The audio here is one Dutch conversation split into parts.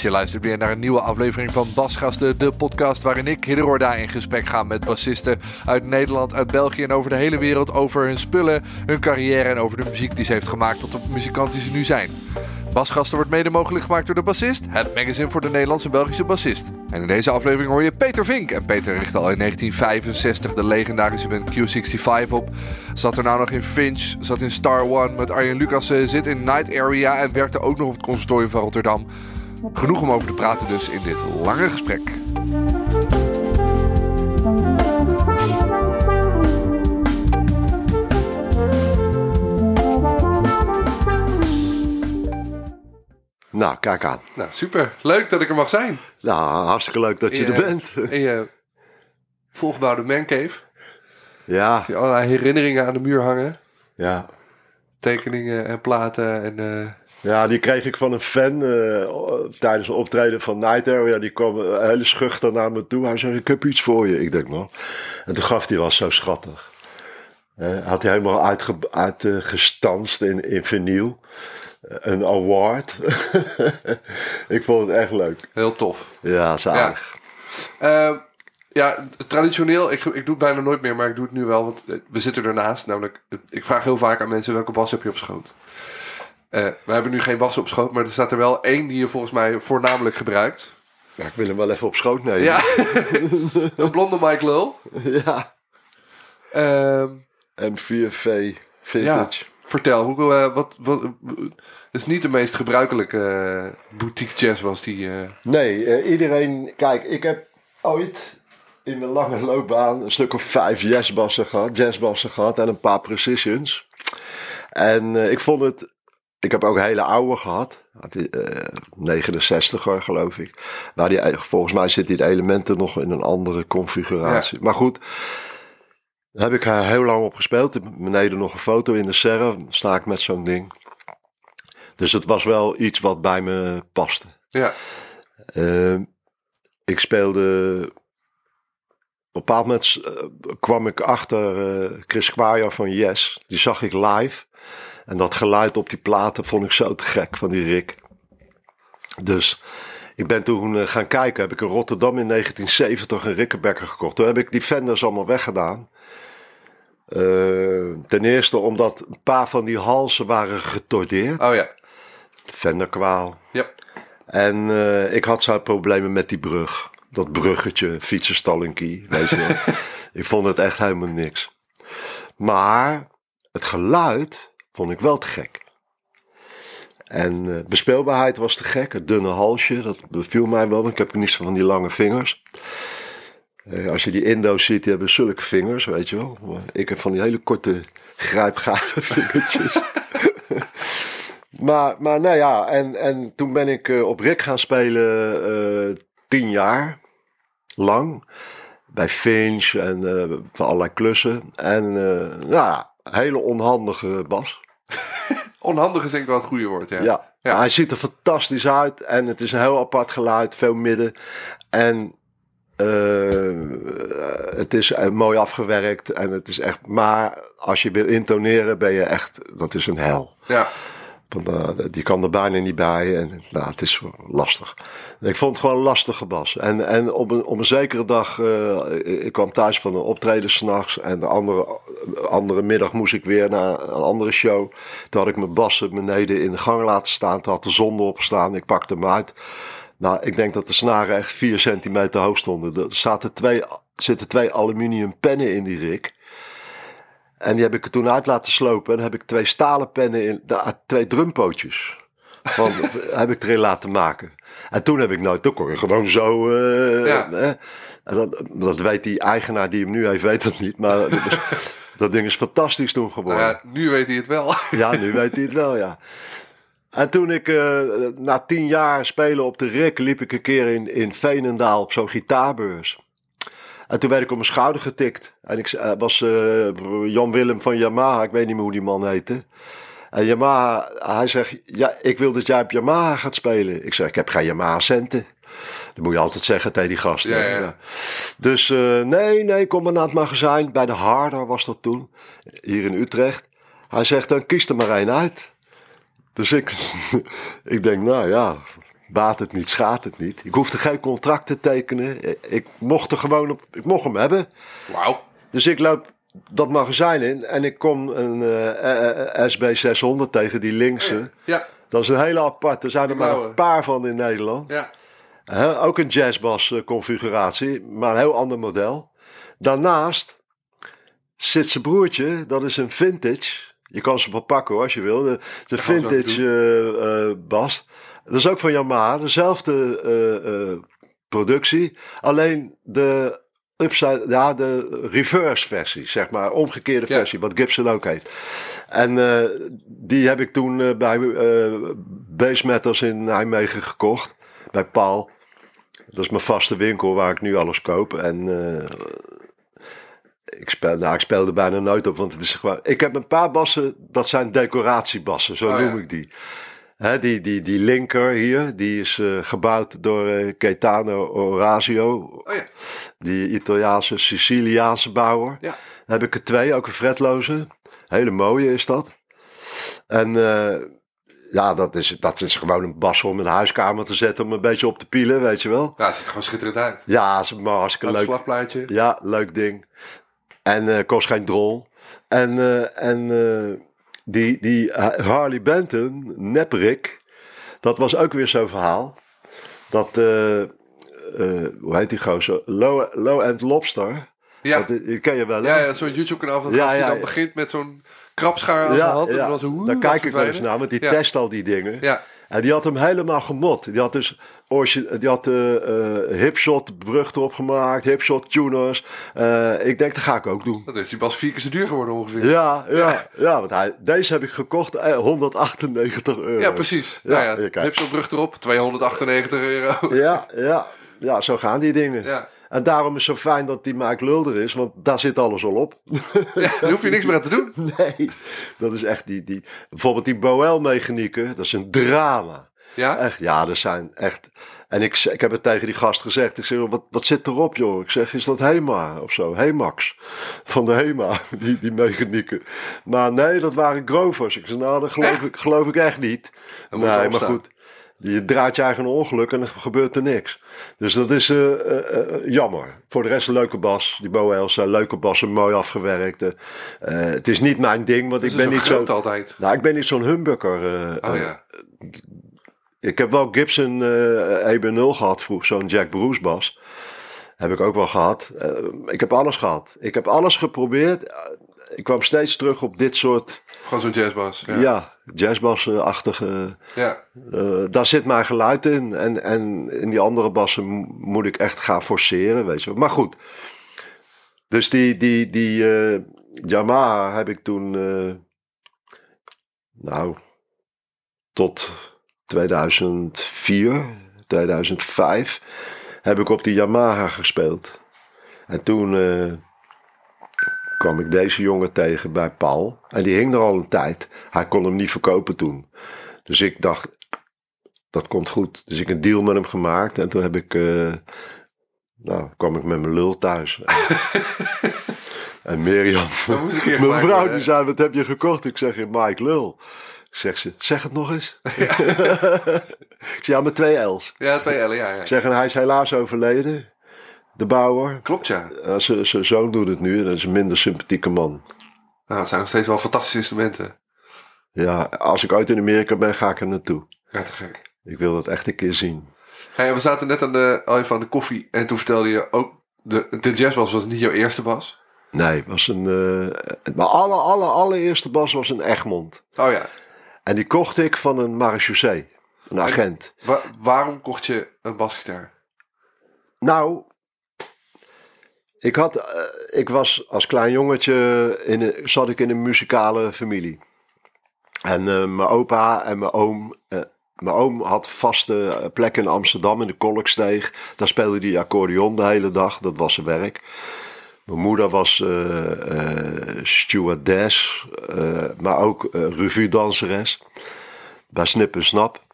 Je luistert weer naar een nieuwe aflevering van Basgasten, de podcast waarin ik, Hidde in gesprek ga met bassisten uit Nederland, uit België en over de hele wereld over hun spullen, hun carrière en over de muziek die ze heeft gemaakt tot de muzikant die ze nu zijn. Basgasten wordt mede mogelijk gemaakt door De Bassist, het magazine voor de Nederlandse en Belgische bassist. En in deze aflevering hoor je Peter Vink. En Peter richtte al in 1965 de legendarische band Q65 op. Zat er nou nog in Finch, zat in Star One met Arjen Lucas, zit in Night Area en werkte ook nog op het conservatorium van Rotterdam. Genoeg om over te praten dus in dit lange gesprek. Nou, kijk aan. Nou, super. Leuk dat ik er mag zijn. Nou, hartstikke leuk dat je, er bent. In je volgbouwde mancave. Ja. Zie je allerlei herinneringen aan de muur hangen. Ja. Tekeningen en platen en... Uh... Ja, die kreeg ik van een fan uh, tijdens een optreden van Night Area. Die kwam uh, hele schuchter naar me toe. Hij zei, ik heb iets voor je. Ik denk, nou. En toen gaf hij was zo schattig. had hij helemaal uitgestanst in, in vinyl een award. ik vond het echt leuk. Heel tof. Ja, zalig. Ja. Uh, ja, traditioneel, ik, ik doe het bijna nooit meer, maar ik doe het nu wel, want we zitten ernaast. Namelijk, ik vraag heel vaak aan mensen welke bas heb je op schoot. Uh, we hebben nu geen bas op schoot, maar er staat er wel één die je volgens mij voornamelijk gebruikt. Ja, ik wil hem wel even op schoot nemen. Ja, een blonde Mike Lul. Ja. Um, M4V Vintage. Ja. Vertel, hoe, uh, wat, wat, het is niet de meest gebruikelijke uh, boutique jazzbas die... Uh... Nee, iedereen... Kijk, ik heb ooit in mijn lange loopbaan een stuk of vijf jazzbassen gehad, jazzbassen gehad en een paar precisions. En ik vond het... Ik heb ook hele oude gehad. 69er geloof ik. Waar die, volgens mij zitten die elementen nog in een andere configuratie. Ja. Maar goed... Daar heb ik heel lang op gespeeld. Beneden nog een foto in de serre. Sta ik met zo'n ding. Dus het was wel iets wat bij me paste. Ja. Uh, ik speelde. Op een bepaald moment kwam ik achter Chris Squire van Yes. Die zag ik live. En dat geluid op die platen vond ik zo te gek van die Rick. Dus ik ben toen uh, gaan kijken. Heb ik in Rotterdam in 1970 een Rickenbacker gekocht. Toen heb ik die Fenders allemaal weggedaan. Uh, ten eerste omdat een paar van die halsen waren getordeerd. Oh ja. Venderkwaal. Ja. En uh, ik had zo'n problemen met die brug. Dat bruggetje, fietsenstallinkie, weet je wel. ik vond het echt helemaal niks. Maar het geluid vond ik wel te gek. En uh, bespeelbaarheid was te gek. Het dunne halsje, dat beviel mij wel. Want ik heb niet van die lange vingers. Uh, als je die Indo's ziet, die hebben zulke vingers, weet je wel. Ik heb van die hele korte, grijpgare vingertjes. maar, maar nou ja, en, en toen ben ik uh, op Rick gaan spelen tien jaar lang. Bij Finch en van allerlei klussen. En nou ja, hele onhandige bas. Onhandig is denk ik wel het goede woord, ja. ja. Ja, hij ziet er fantastisch uit en het is een heel apart geluid, veel midden. En uh, het is mooi afgewerkt en het is echt. Maar als je wil intoneren, ben je echt. Dat is een hel. Ja. Uh, die kan er bijna niet bij en nou, het is lastig. Ik vond het gewoon lastige bas. En, en op, een, op een zekere dag, uh, ik kwam thuis van een optreden s'nachts en de andere, andere middag moest ik weer naar een andere show. Toen had ik mijn bassen beneden in de gang laten staan. Toen had de zon erop gestaan. Ik pakte hem uit. Nou, ik denk dat de snaren echt 4 centimeter hoog stonden. Er zaten twee, zitten twee aluminium pennen in die rik. En die heb ik er toen uit laten slopen. En dan heb ik twee stalen pennen in, twee drumpootjes. Van, heb ik erin laten maken. En toen heb ik nooit, toen kon je gewoon zo. Uh, ja. hè? Dat, dat, weet die eigenaar die hem nu heeft, weet dat niet. Maar dat ding is fantastisch toen geworden. Nou ja, nu weet hij het wel. ja, nu weet hij het wel, ja. En toen ik uh, na tien jaar spelen op de Rik, liep ik een keer in, in Veenendaal op zo'n gitaarbeurs. En toen werd ik op mijn schouder getikt. En ik uh, was uh, Jan Willem van Yamaha, ik weet niet meer hoe die man heette. En Yamaha, hij zegt, ja, ik wil dat jij op Yamaha gaat spelen. Ik zeg, ik heb geen Yamaha centen. Dat moet je altijd zeggen tegen die gasten. Ja, ja. Ja. Dus uh, nee, nee, kom maar naar het magazijn. Bij de Harder was dat toen, hier in Utrecht. Hij zegt, dan kies er maar één uit. Dus ik, ik denk, nou ja, baat het niet, schaadt het niet. Ik hoefde geen contract te tekenen. Ik mocht er gewoon op, ik mocht hem hebben. Wauw. Dus ik loop dat magazijn in en ik kom een eh, eh, SB 600 tegen die linkse. Ja, Dat is een hele apart. Er zijn er maar een paar van in Nederland. ja. Ook een jazzbass eh, configuratie, maar een heel ander model. Daarnaast zit zijn broertje, dat is een vintage. Je kan ze wel pakken hoor, als je wil. De, de vintage eh, bas. Dat is ook van Yamaha, dezelfde eh, eh, productie. Alleen de upside, ja, de reverse versie, zeg maar, omgekeerde Ja. versie, wat Gibson ook heeft. En eh, die heb ik toen bij eh Base Metals in Nijmegen gekocht, bij Paul. Dat is mijn vaste winkel waar ik nu alles koop. En ik, speel, nou, ik speel er bijna nooit op, want het is gewoon... Ik heb een paar bassen, dat zijn decoratiebassen, zo Oh, noem ja. ik die. Die, die, die linker hier, die is eh, gebouwd door Gaetano Orazio, Oh ja. die Italiaanse, Siciliaanse bouwer. Ja. Dan heb ik er twee, ook een fretloze. Hele mooie is dat. En eh, ja, dat is, dat is gewoon een bas om in de huiskamer te zetten om een beetje op te pielen, weet je wel. Ja, het ziet er gewoon schitterend uit. Ja, is maar hartstikke Een leuk. slagplaatje. Ja, leuk ding. En kost geen drol. En, en die, die Harley Benton, Neprik, dat was ook weer zo'n verhaal. Dat, eh, eh, hoe heet die gozer? Low, Low End Lobster. Ja, Dat, die ken je wel, hè? ja, ja zo'n YouTube-kanaal van Ja, die ja, dan ja. begint met zo'n krapschaar aan zijn hand. En dan oeh, daar kijk ik wel eens naar, want die test al die dingen. Ja, En die had hem helemaal gemot. Die had dus die had, eh eh, hipshot brug erop gemaakt, hipshot tuners. Eh, ik denk, dat ga ik ook doen. dat is die pas vier keer zo duur geworden ongeveer. Ja, ja, ja. want hij, deze heb ik gekocht, eh, 198 euro. Ja, precies. Ja, Ja, ja, kijk. Hipselbrug erop, 298 euro. Ja, ja, ja, zo gaan die dingen. Ja. En daarom is het zo fijn dat die Mike Lulder is, want daar zit alles al op. Ja, daar hoef je niks meer aan te doen. nee, dat is echt die, die bijvoorbeeld die Boel-mechanieken, dat is een drama. Ja? Echt, ja, er zijn echt. En ik, ik heb het tegen die gast gezegd. Ik zeg, wat, wat zit erop, joh? Ik zeg, is dat Hema of zo? Hemax. Van de Hema, die, die mechanieken. Maar nee, dat waren Grovers. Ik zeg, nou, dat geloof, Echt? ik, geloof ik echt niet. Dan nee, maar goed. Je draait je eigen ongeluk en er gebeurt er niks. Dus dat is eh, eh, eh, jammer. Voor de rest een leuke bas. Die Boels, eh, leuke bassen, mooi afgewerkt. Het is niet mijn ding, want Dus ik ben niet zo... altijd. Nou, ik ben niet zo'n humbucker. Oh ja. Ik heb wel Gibson eh EB0 gehad vroeg, zo'n Jack Bruce bas. Heb ik ook wel gehad. Eh, ik heb alles gehad. Ik heb alles geprobeerd. Eh, ik kwam steeds terug op dit soort Gewoon zo'n jazzbas. Ja. ja. ja. jazzbas-achtige. daar zit mijn geluid in. En, en in die andere bassen mo- moet ik echt gaan forceren, weet je wel. Maar goed. Dus die, die, die Yamaha heb ik toen... nou, tot 2004, 2005 heb ik op die Yamaha gespeeld. En toen eh, kwam ik deze jongen tegen bij Paul. En die hing er al een tijd. Hij kon hem niet verkopen toen. Dus ik dacht, dat komt goed. Dus ik een deal met hem gemaakt. En toen heb ik, eh, nou, kwam ik met mijn lul thuis. en Mirjam, mijn vrouw, die zei, wat heb je gekocht? Ik zeg, Mike Lul. Zegt ze, zeg het nog eens. ik zeg, ja, met twee L's. Ja, twee L'en, ja. ja. Ik zeg, en hij is helaas overleden. De bouwer. Klopt, ja. Uh, z- Zijn zoon doet het nu. Dat is een minder sympathieke man. Nou, het zijn nog steeds wel fantastische instrumenten. Ja, als ik ooit in Amerika ben, ga ik er naartoe. Ja, te gek. Ik wil dat echt een keer zien. Hey, we zaten net aan de, al even aan de koffie. En toen vertelde je ook... De, de jazzbas was niet jouw eerste bas. Nee, was een. eh mijn alle, alle, allereerste bas was een Egmond. Oh ja. En die kocht ik van een marechaussee, een agent. Wa- waarom kocht je een basgitaar? Nou, ik, had, eh, ik was als klein jongetje, in een, zat ik in een muzikale familie. En eh, mijn opa en mijn oom, eh, mijn oom had vaste plek in Amsterdam in de Kolksteeg. Daar speelde hij accordeon de hele dag, dat was zijn werk. Mijn moeder was eh, stewardess, eh, maar ook revue-danseres bij Snip en Snap.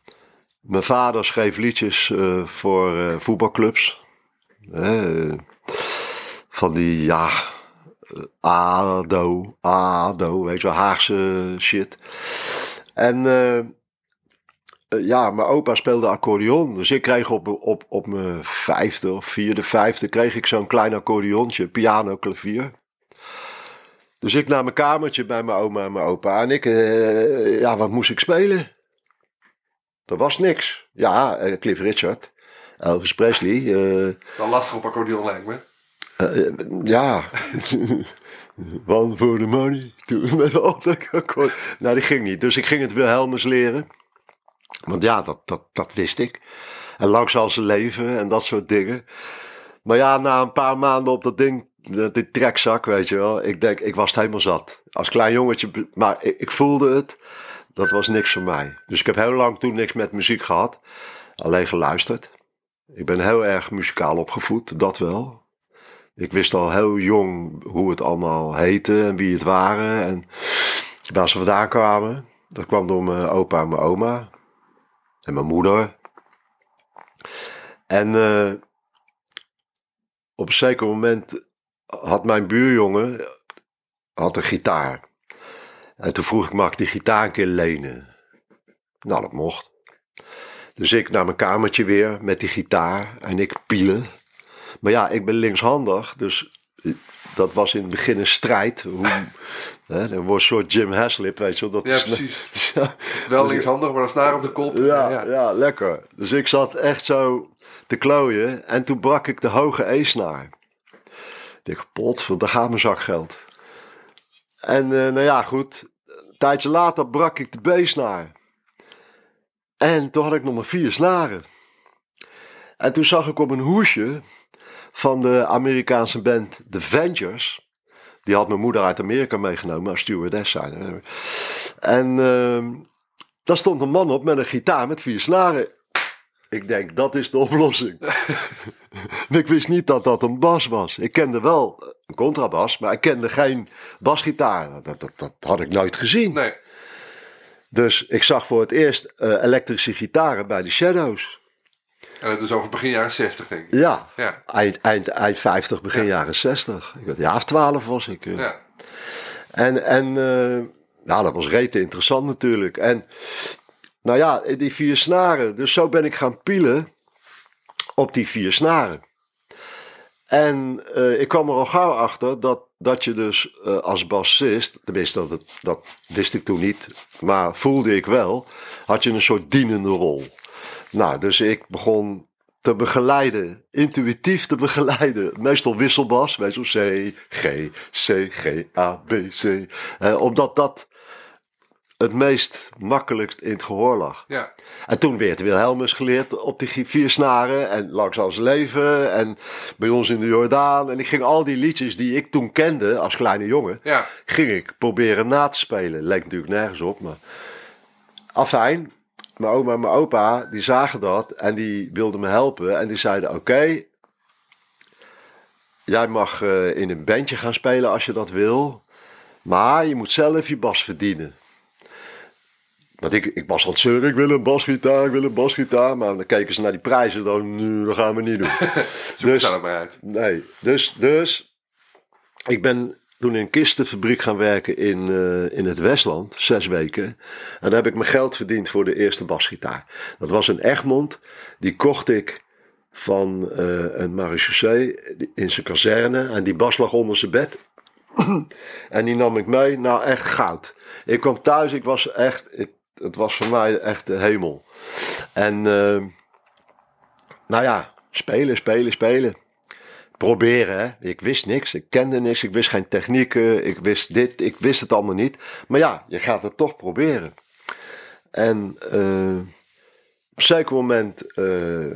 Mijn vader schreef liedjes voor voetbalclubs. Van die, ja, ADO, ADO, weet je wel, Haagse shit. En eh, ja, mijn opa speelde accordeon. Dus ik kreeg op, op, op mijn vijfde of vierde, vijfde, kreeg ik zo'n klein accordeontje, piano, klavier. Dus ik naar mijn kamertje bij mijn oma en mijn opa. En ik, eh, ja, wat moest ik spelen? Er was niks. Ja, eh, Cliff Richard, Elvis Presley. Wel lastig op accordeon lijkt me. ja. One for the money. Toen Met de. Nou, die ging niet. Dus ik ging het Wilhelmus leren. Want ja, dat, dat, dat wist ik. En lang zal ze leven en dat soort dingen. Maar ja, na een paar maanden op dat ding, die trekzak, weet je wel. Ik denk, ik was het helemaal zat. Als klein jongetje, maar ik, ik voelde het. Dat was niks voor mij. Dus ik heb heel lang toen niks met muziek gehad. Alleen geluisterd. Ik ben heel erg muzikaal opgevoed, dat wel. Ik wist al heel jong hoe het allemaal heette en wie het waren. En waar ze vandaan kwamen. Dat kwam door mijn opa en mijn oma. En mijn moeder. En eh, op een zeker moment had mijn buurjongen had een gitaar. En toen vroeg ik, mag ik die gitaar een keer lenen? Nou, dat mocht. Dus ik naar mijn kamertje weer met die gitaar en ik pielen. Maar ja, ik ben linkshandig, dus dat was in het begin een strijd. Hoe, hè, dan wordt een soort Jim Haslip, weet je wel. Dat Ja, is- precies. Ja, Wel linkshandig, maar een snaar op de kop. ja, ja. lekker. Dus ik zat echt zo te klooien en toen brak ik de hoge E-snaar. Ik pot, daar gaat mijn zakgeld. En eh, nou ja, goed. Een tijdje later brak ik de B-snaar. En toen had ik nog maar vier snaren. En toen zag ik op een hoesje van de Amerikaanse band The Ventures. Die had mijn moeder uit Amerika meegenomen als stewardess zijn. En ehm, daar stond een man op met een gitaar met vier snaren. Ik denk, dat is de oplossing. ik wist niet dat dat een bas was. Ik kende wel een contrabas, maar ik kende geen basgitaar. Dat, dat, dat had ik nooit gezien. Nee. Dus ik zag voor het eerst eh, elektrische gitaren bij de Shadows. En het is over begin jaren 60, denk ik. Ja, Ja. eind, eind, eind 50, begin Ja. jaren 60. Ik was ja of 12 was ik. eh. Ja. En, en eh, nou, dat was rete interessant natuurlijk. En nou ja, die vier snaren. Dus zo ben ik gaan pielen op die vier snaren. En eh, ik kwam er al gauw achter dat, dat je dus als bassist, tenminste dat, het, dat wist ik toen niet, maar voelde ik wel, had je een soort dienende rol. Nou, dus ik begon te begeleiden, intuïtief te begeleiden. Meestal wisselbas, wel, C, G, C, G, A, B, C. Eh, omdat dat het meest makkelijkst in het gehoor lag. Ja. En toen werd Wilhelmus geleerd op die vier snaren en Langs als leven en bij ons in de Jordaan. En ik ging al die liedjes die ik toen kende als kleine jongen, Ja. ging ik proberen na te spelen. Leek natuurlijk nergens op, maar... Afijn, mijn oma en mijn opa, die zagen dat en die wilden me helpen. En die zeiden, oké, jij mag eh, in een bandje gaan spelen als je dat wil. Maar je moet zelf je bas verdienen. Want ik, ik was aan het zeuren, ik wil een basgitaar, ik wil een basgitaar. Maar dan keken ze naar die prijzen, dan, "Nee, dat gaan we niet doen. Zoek dus, het maar uit. Nee, dus, dus ik ben toen in een kistenfabriek gaan werken in, eh, in het Westland, zes weken. En daar heb ik mijn geld verdiend voor de eerste basgitaar. Dat was een Egmond, die kocht ik van eh, een marechaussee in zijn kazerne. En die bas lag onder zijn bed. en die nam ik mee, nou echt goud. Ik kwam thuis, ik was echt, het, het was voor mij echt de hemel. En eh, nou ja, spelen, spelen, spelen proberen. Hè? Ik wist niks, ik kende niks, ik wist geen technieken, ik wist dit, ik wist het allemaal niet. Maar ja, je gaat het toch proberen. En eh, op een zeker moment eh,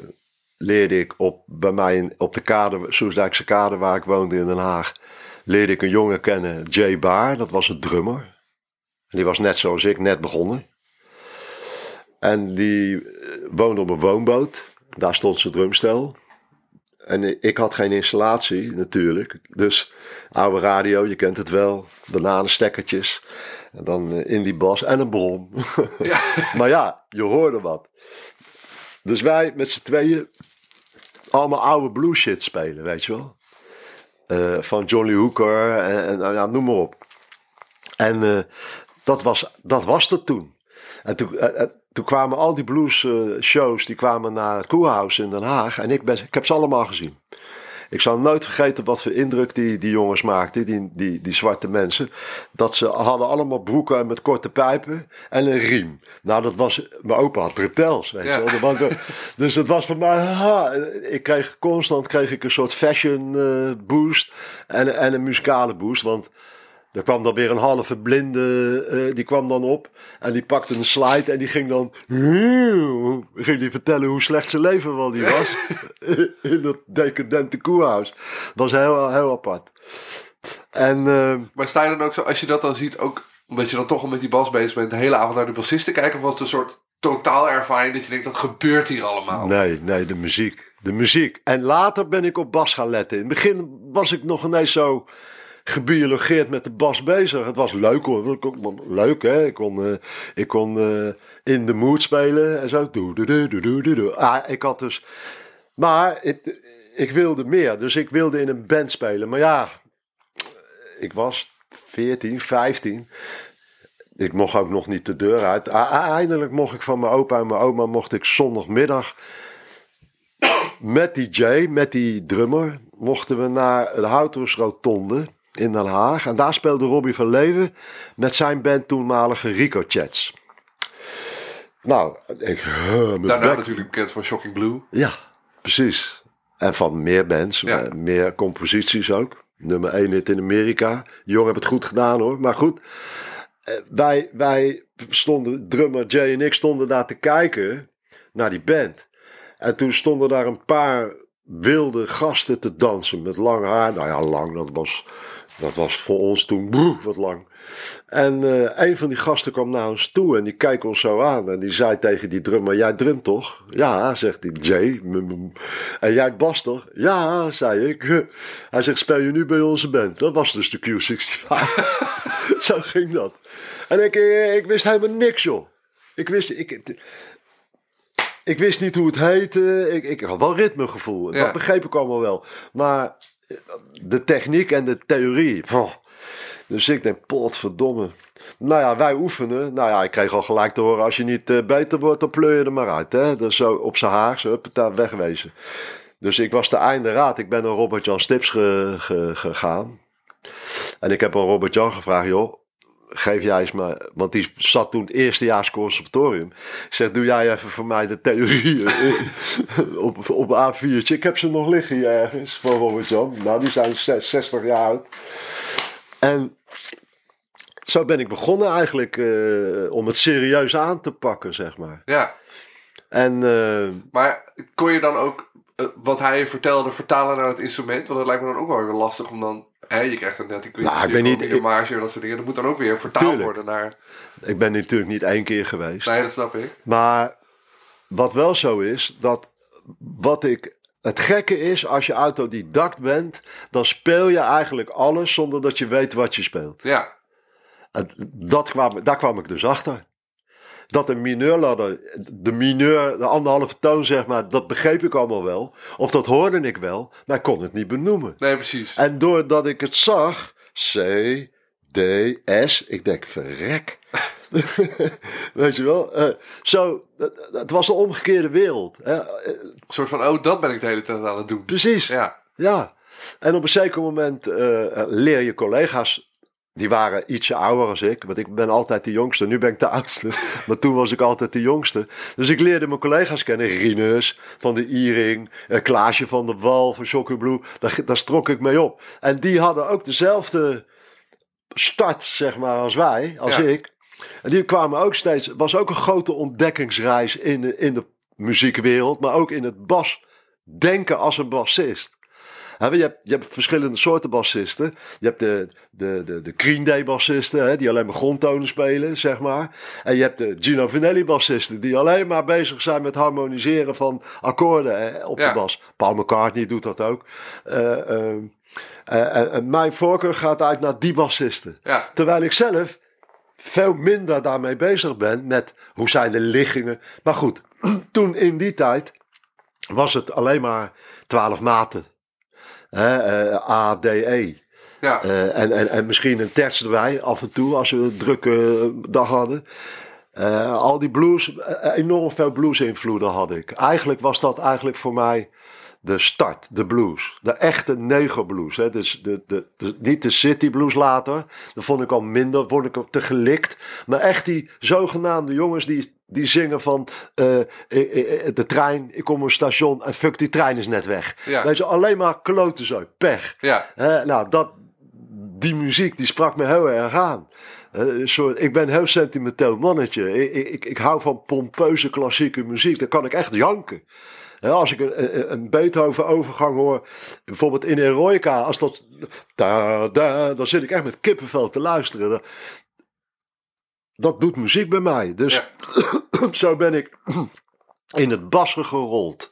leerde ik op, bij mij op de kade, Soesdijkse kade waar ik woonde in Den Haag, leerde ik een jongen kennen, Jay Baar, dat was een drummer. Die was net zoals ik, net begonnen. En die eh, woonde op een woonboot. Daar stond zijn drumstel. En ik had geen installatie natuurlijk. Dus oude radio, je kent het wel. Bananenstekkertjes. En dan eh, in die bas en een brom. Ja. maar ja, je hoorde wat. Dus wij met z'n tweeën allemaal oude blues shit spelen, weet je wel. Eh, van Johnny Hooker en, en nou ja, noem maar op. En eh, dat, was, dat was het toen. En toen, toen kwamen al die blues eh, shows, die kwamen naar het Koerhuis in Den Haag. En ik, ben, ik heb ze allemaal gezien. Ik zal nooit vergeten wat voor indruk die, die jongens maakten, die, die, die zwarte mensen. Dat ze hadden allemaal broeken met korte pijpen en een riem. Nou, dat was, mijn opa had bretels, weet Ja. je wel. Dat was- dus voor mij, haha, ik kreeg constant kreeg ik een soort fashion eh, boost en, en een muzikale boost. Want er kwam dan weer een halve blinde, eh, die kwam dan op en die pakte een slide en die ging dan, ging die vertellen hoe slecht zijn leven wel die was. in dat decadente koerhuis. Dat was heel, heel apart. En eh, Maar sta je dan ook zo, als je dat dan ziet, ook omdat je dan toch al met die bas bezig bent, de hele avond naar de bassist te kijken? Of was het een soort totaal ervaring dat je denkt, dat gebeurt hier allemaal? nee, nee, de muziek. De muziek. En later ben ik op bas gaan letten. In het begin was ik nog ineens zo gebiologeerd met de bas bezig. Het was leuk hoor. Leuk hè. Ik kon, eh, ik kon eh, in de mood spelen en zo. Ah, ik had dus... Maar ik, wilde meer. Dus ik wilde in een band spelen. Maar ja, ik was 14, 15. Ik mocht ook nog niet de deur uit. A- Eindelijk mocht ik van mijn opa en mijn oma mocht ik zondagmiddag met die Jay, met die drummer, mochten we naar de Houtersrotonde in Den Haag. En daar speelde Robbie van Leeuwen met zijn band toenmalige Rico Chats. Nou, ik... mijn Daarna bek- natuurlijk bekend van Shocking Blue. ja, precies. En van meer bands, Ja. eh, meer composities ook. Nummer 1 hit in Amerika. Jong hebben het goed gedaan hoor. Maar goed, eh, wij, wij stonden, drummer Jay en ik stonden daar te kijken naar die band. En toen stonden daar een paar wilde gasten te dansen met lang haar. Nou ja, lang, dat was, dat was voor ons toen wat lang. En eh, een van die gasten kwam naar ons toe en die keek ons zo aan. En die zei tegen die drummer, jij drumt toch? Ja, zegt die Jay. En jij bas toch? Ja, zei ik. Hij zegt, speel je nu bij onze band? Dat was dus de Q65. zo ging dat. En ik, eh, ik wist helemaal niks, joh. Ik wist, ik, ik wist niet hoe het heette. Ik, ik had wel ritmegevoel. Ja. Dat begreep ik allemaal wel. Maar de techniek en de theorie. Dus ik denk, potverdomme. Nou ja, wij oefenen. Nou ja, ik kreeg al gelijk te horen: als je niet eh, beter wordt, dan pleur je er maar uit. Hè? Dus zo op zijn haar, zo huppata, wegwezen. Dus ik was de einde raad. Ik ben naar Robert-Jan Stips ge- ge- gegaan. En ik heb aan Robert-Jan gevraagd: joh, geef jij eens maar. Want die zat toen het eerstejaars conservatorium. Ik zeg: doe jij even voor mij de theorie op, op een A4'tje. Ik heb ze nog liggen hier ergens van Robert-Jan. Nou, die zijn zes- 60 jaar oud. En zo ben ik begonnen eigenlijk eh, om het serieus aan te pakken, zeg maar. Ja, En eh, maar kon je dan ook eh, wat hij je vertelde vertalen naar het instrument? Want dat lijkt me dan ook wel weer lastig om dan... Hè, je krijgt dan net Nou, ik ben niet- de marge en dat soort dingen. Dat moet dan ook weer vertaald Tuurlijk. worden naar... ik ben natuurlijk niet één keer geweest. Nee, dat snap ik. Maar wat wel zo is, dat wat ik. Het gekke is, als je autodidact bent, dan speel je eigenlijk alles zonder dat je weet wat je speelt. Ja, En dat kwam, daar kwam ik dus achter. Dat een mineurladder, de mineur, de anderhalve toon zeg maar, dat begreep ik allemaal wel. Of dat hoorde ik wel, maar ik kon het niet benoemen. nee, precies. En doordat ik het zag, C, D, S, ik denk, verrek. Weet je wel? eh, zo, het, het was een omgekeerde wereld. Hè? Een soort van, oh, dat ben ik de hele tijd aan het doen. Precies, ja. Ja, En op een zeker moment eh, leer je collega's, die waren ietsje ouder als ik. Want ik ben altijd de jongste, nu ben ik de oudste. maar toen was ik altijd de jongste. Dus ik leerde mijn collega's kennen. Rinus van de Iering, eh, Klaasje van de Wal van Shocker Blue. Daar, daar strok ik mee op. En die hadden ook dezelfde start, zeg maar, als wij, als Ja. ik. En die kwamen ook steeds, het was ook een grote ontdekkingsreis in de, in de muziekwereld, maar ook in het bas denken als een bassist. Je hebt, je hebt verschillende soorten bassisten. Je hebt de, de, de, de Green Day bassisten, hè, die alleen maar grondtonen spelen, zeg maar. En je hebt de Gino Vanelli bassisten, die alleen maar bezig zijn met harmoniseren van akkoorden hè, op Ja. de bas. Paul McCartney doet dat ook. En mijn voorkeur gaat uit naar die bassisten. ja. Terwijl ik zelf veel minder daarmee bezig ben met hoe zijn de liggingen. Maar goed, toen in die tijd was het alleen maar twaalf maten. Eh, A, D, E. ja. Eh, en, en, en misschien een terts erbij af en toe als we een drukke dag hadden. Eh, al die blues, enorm veel blues-invloeden had ik. Eigenlijk was dat eigenlijk voor mij de start, de blues. De echte negerblues. Hè. Dus de, de, de, niet de city blues later. Dat vond ik al minder, word ik te gelikt. Maar echt die zogenaamde jongens die, die zingen van eh, eh, eh, de trein, ik kom op een station en fuck die trein is net weg. Ja. Weet je, alleen maar kloten zo, pech. Ja, nou, dat, die muziek die sprak me heel erg aan. Soort, ik ben een heel sentimenteel mannetje. Ik, ik, ik hou van pompeuze klassieke muziek. Dan kan ik echt janken. Als ik een, een- een Beethoven overgang hoor, bijvoorbeeld in Eroica, als dat, da, da, dan zit ik echt met kippenvel te luisteren. Dat, dat doet muziek bij mij. Dus ja, zo ben ik in het bassen gerold,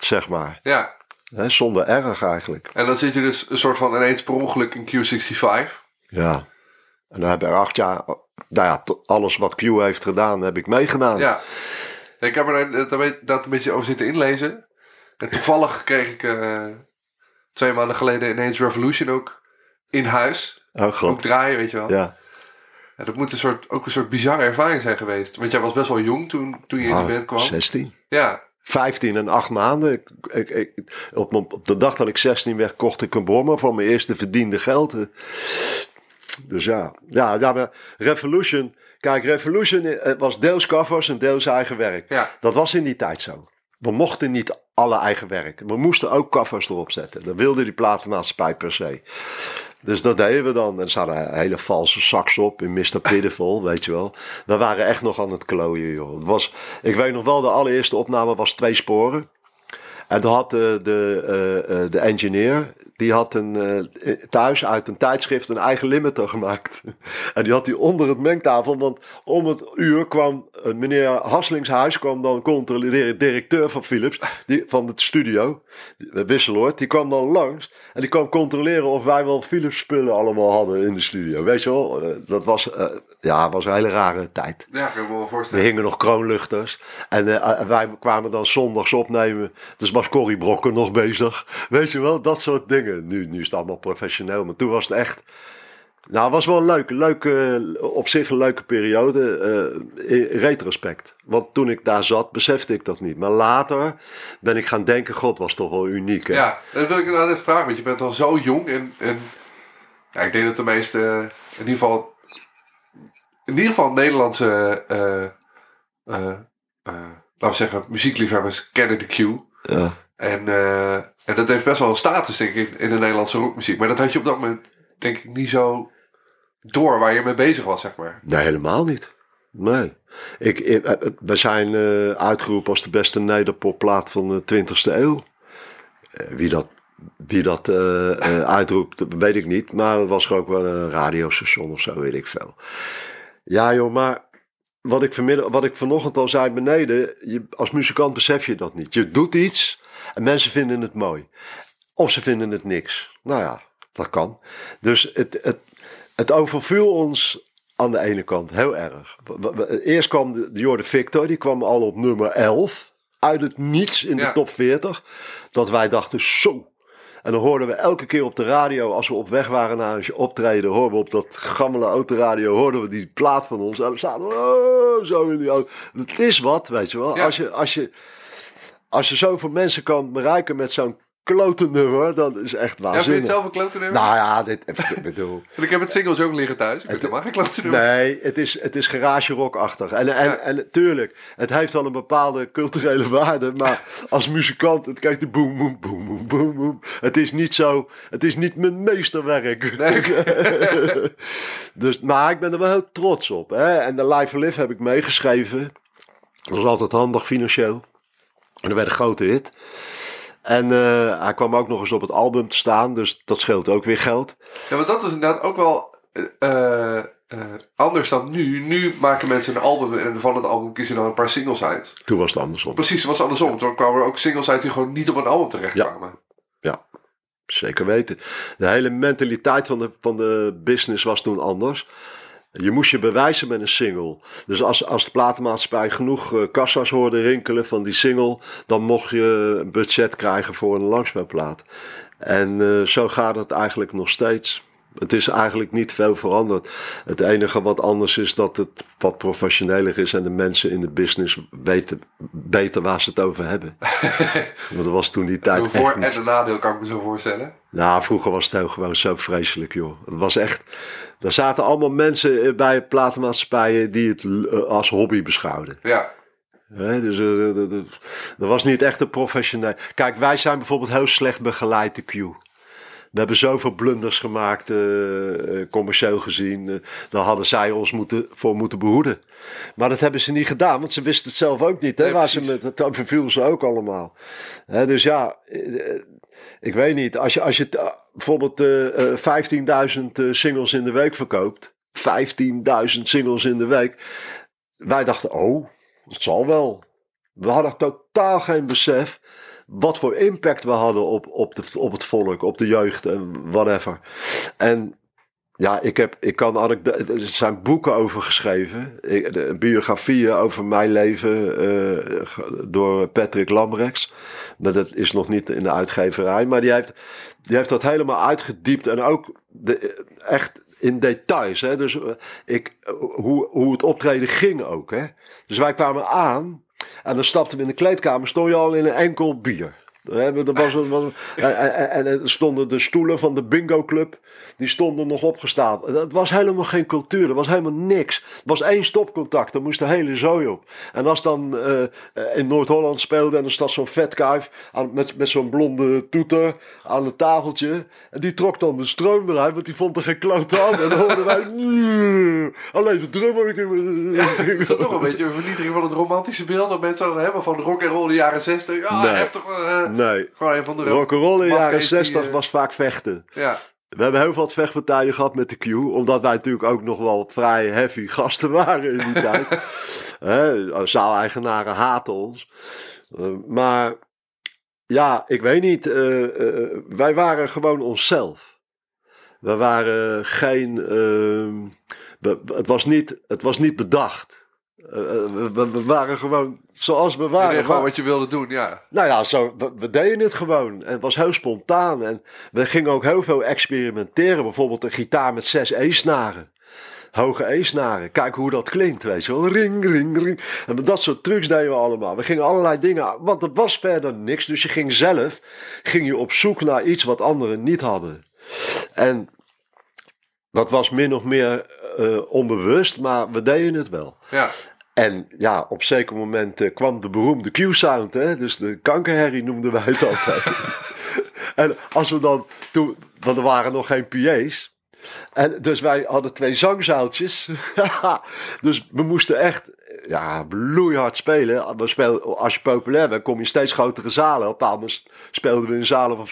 zeg maar. ja. Zonder erg eigenlijk. En dan zit je dus een soort van ineens per ongeluk in Q65. Ja. En dan heb ik acht jaar, nou ja, alles wat Q heeft gedaan, heb ik meegedaan. Ja. Ik heb er dat, een beetje over zitten inlezen. En toevallig kreeg ik eh, twee maanden geleden ineens Revolution ook in huis. Oh, Ook draaien, weet je wel. Ja. En dat moet een soort, ook een soort bizarre ervaring zijn geweest. Want jij was best wel jong toen, toen je in Ah, die band kwam. 16. Ja, 15 en 8 maanden. Ik, ik, ik- op, de dag dat ik 16 werd, kocht ik een brommer van mijn eerste verdiende geld. Dus ja, ja, ja Revolution. Kijk, Revolution eh, was deels covers en deels eigen werk. ja. Dat was in die tijd zo. We mochten niet alle eigen werk. We moesten ook covers erop zetten. Dat wilde die platenmaatschappij per se. Dus dat deden we dan. En er zaten hele valse sax op in Mr. Pitiful, weet je wel. We waren echt nog aan het klooien, joh. Het was, ik weet nog wel, de allereerste opname was twee sporen. En toen had de, de, eh, eh, de engineer, die had een, eh, thuis uit een tijdschrift een eigen limiter gemaakt. en die had hij onder het mengtafel, want om het uur kwam eh, meneer Hasslingshuis, kwam dan controleren, directeur van Philips, die, van het studio, Wisseloord, die kwam dan langs. En die kwam controleren of wij wel Philips spullen allemaal hadden in de studio. Weet je wel, Eh, dat was, ja, was een hele rare tijd. Ja, kan ik me wel Er hingen nog kroonluchters. En en wij kwamen dan zondags opnemen. Dus was Corrie Brokken nog bezig. Weet je wel, dat soort dingen. Nu, nu is het allemaal professioneel. Maar toen was het echt... Nou, het was wel een leuke, leuke, op zich een leuke periode. eh, in retrospect. Want toen ik daar zat, besefte ik dat niet. Maar later ben ik gaan denken, god, was toch wel uniek. Hè? Ja, dat wil ik inderdaad net vragen. Want je bent al zo jong. En, en ja, ik denk dat de meeste, in ieder geval, in ieder geval Nederlandse, eh, eh, eh, laten we zeggen, muziekliefhebbers kennen de Q. Ja. En, eh, en dat heeft best wel een status, denk ik, in, de Nederlandse rockmuziek. Maar dat had je op dat moment, denk ik, niet zo door waar je mee bezig was, zeg maar. Nee, helemaal niet. Nee. Ik, ik- eh, we zijn eh, uitgeroepen als de beste nederpopplaat van de 20e eeuw. Eh, wie dat, wie dat eh, eh, uitroept, dat weet ik niet. Maar het was ook wel een radiostation of zo, weet ik veel. Ja joh, maar wat ik, vanmiddag, wat ik vanochtend al zei beneden. Je, als muzikant besef je dat niet. Je doet iets en mensen vinden het mooi. Of ze vinden het niks. Nou ja, dat kan. Dus het, het, het overviel ons aan de ene kant heel erg. Eerst kwam de, de Jorde Victor, die kwam al op nummer 11. Uit het niets in de Ja. top 40. Dat wij dachten, zo. En dan hoorden we elke keer op de radio, als we op weg waren naar een optreden, hoorden we op dat gammele autoradio, hoorden we die plaat van ons. En dan zaten we oh, zo in die auto. Het is wat, weet je wel. Ja. Als, je, als, je, als je zoveel mensen kan bereiken met zo'n klote nummer, dan is echt Ja, vind je waanzinnig. het zelf een klote nummer? Nou ja, dit, ik bedoel... Ik heb het singeltje ook liggen thuis. Ik het helemaal geen klote nummer. Nee, het is, het is garage rockachtig. En, en, Ja. en tuurlijk, het heeft wel een bepaalde culturele waarde. Maar als muzikant, het kijkt de boem, boem, boem, boom, boom, boom. Het is niet zo, het is niet mijn meesterwerk. Nee. dus, maar ik ben er wel heel trots op. Hè? En de Live Live heb ik meegeschreven. Dat was altijd handig financieel. En dat werd een grote hit. En eh, hij kwam ook nog eens op het album te staan, dus dat scheelt ook weer geld. Ja, want dat is inderdaad ook wel eh, eh, anders dan nu. Nu maken mensen een album en van het album kiezen dan een paar singles uit. Toen was het andersom. Precies, het was andersom. Toen kwamen er ook singles uit die gewoon niet op een album terechtkwamen. Ja, zeker weten. De hele mentaliteit van de, van de business was toen anders. Je moest je bewijzen met een single. Dus als, als de platenmaatschappij genoeg eh, kassa's hoorde rinkelen van die single, dan mocht je een budget krijgen voor een langspeelplaat. En eh, zo gaat het eigenlijk nog steeds. Het is eigenlijk niet veel veranderd. Het enige wat anders is dat het wat professioneler is en de mensen in de business weten beter waar ze het over hebben. Want dat was toen die tijd. Voor- en een nadeel kan ik me zo voorstellen. Nou, vroeger was het heel gewoon zo vreselijk, joh. Het was echt. Er zaten allemaal mensen eh, bij platenmaatschappijen die het eh, als hobby beschouwden. Ja. Dus eh, dat- dat- dat- dat was niet echt een professioneel. Kijk, wij zijn bijvoorbeeld heel slecht begeleid, de Q. We hebben zoveel blunders gemaakt, commercieel gezien. daar hadden zij ons moeten, voor moeten behoeden. Maar dat hebben ze niet gedaan, want ze wisten het zelf ook niet. Hè, Nee, waar ze met, dat overviel ze ook allemaal. Dus ja, ik weet niet. Als je, als je eh, bijvoorbeeld eh, eh, 15.000 eh, singles in de week verkoopt. 15.000 singles in de week. Wij dachten, oh, het zal wel. We hadden totaal geen besef wat voor impact we hadden op, op, de, op het volk, op de jeugd en whatever. En ja, ik, heb, ik kan er zijn boeken over geschreven, biografieën over mijn leven eh, door Patrick Lambrechts. Maar dat is nog niet in de uitgeverij, maar die heeft, die heeft dat helemaal uitgediept en ook de, echt in details. Hè? Dus eh, ik, hoe, hoe het optreden ging ook. Hè? Dus wij kwamen aan en dan stapten we in de kleedkamer, stond je al in een enkel bier. Er was, was, en er stonden de stoelen van de bingo club, die stonden nog opgestapeld. Het was helemaal geen cultuur, er was helemaal niks. Het was één stopcontact, daar moest de hele zooi op. En als dan eh, in Noord-Holland speelde en er staat zo'n vetkuif aan, met, met zo'n blonde toeter aan het tafeltje. En die trok dan de stroom eruit, want die vond er geen kloot aan. En dan hoorden wij, alleen de drummer. Is dat toch een beetje een vernietiging van het romantische beeld dat mensen dan hebben van rock en roll in de jaren 60? Ja, Nee. heftig. eh, Nee, van de rock'n'roll in de jaren mafkees die, 60 eh, was vaak vechten. Ja, We hebben heel veel vechtpartijen gehad met de Q. Omdat wij natuurlijk ook nog wel vrij heavy gasten waren in die tijd. Zaaleigenaren haten ons. Eh, maar ja, ik weet niet. eh, eh, wij waren gewoon onszelf. We waren geen... ehm, we- het, was niet, het was niet bedacht. Eh, eh, we, waren gewoon zoals we je waren. deed gewoon wat je wilde doen, ja. nou ja, zo, we, we deden het gewoon. En het was heel spontaan. En we gingen ook heel veel experimenteren. Bijvoorbeeld een gitaar met zes E-snaren. Hoge E-snaren. Kijk hoe dat klinkt, weet je wel. Ring, ring, ring. En dat soort trucs deden we allemaal. We gingen allerlei dingen... Want er was verder niks. Dus je ging zelf ging je op zoek naar iets wat anderen niet hadden. En dat was min of meer eh, onbewust. Maar we deden het wel. Ja, En ja, op zeker moment eh, kwam de beroemde Q-sound, hè? dus de kankerherrie noemden wij het altijd. en als we dan toen, want er waren nog geen PA's. En dus wij hadden twee zangzaaltjes. dus we moesten echt ja, bloeihard spelen. We speelden, als je populair bent, kom je in steeds grotere zalen. Op een bepaald moment speelden we in zalen van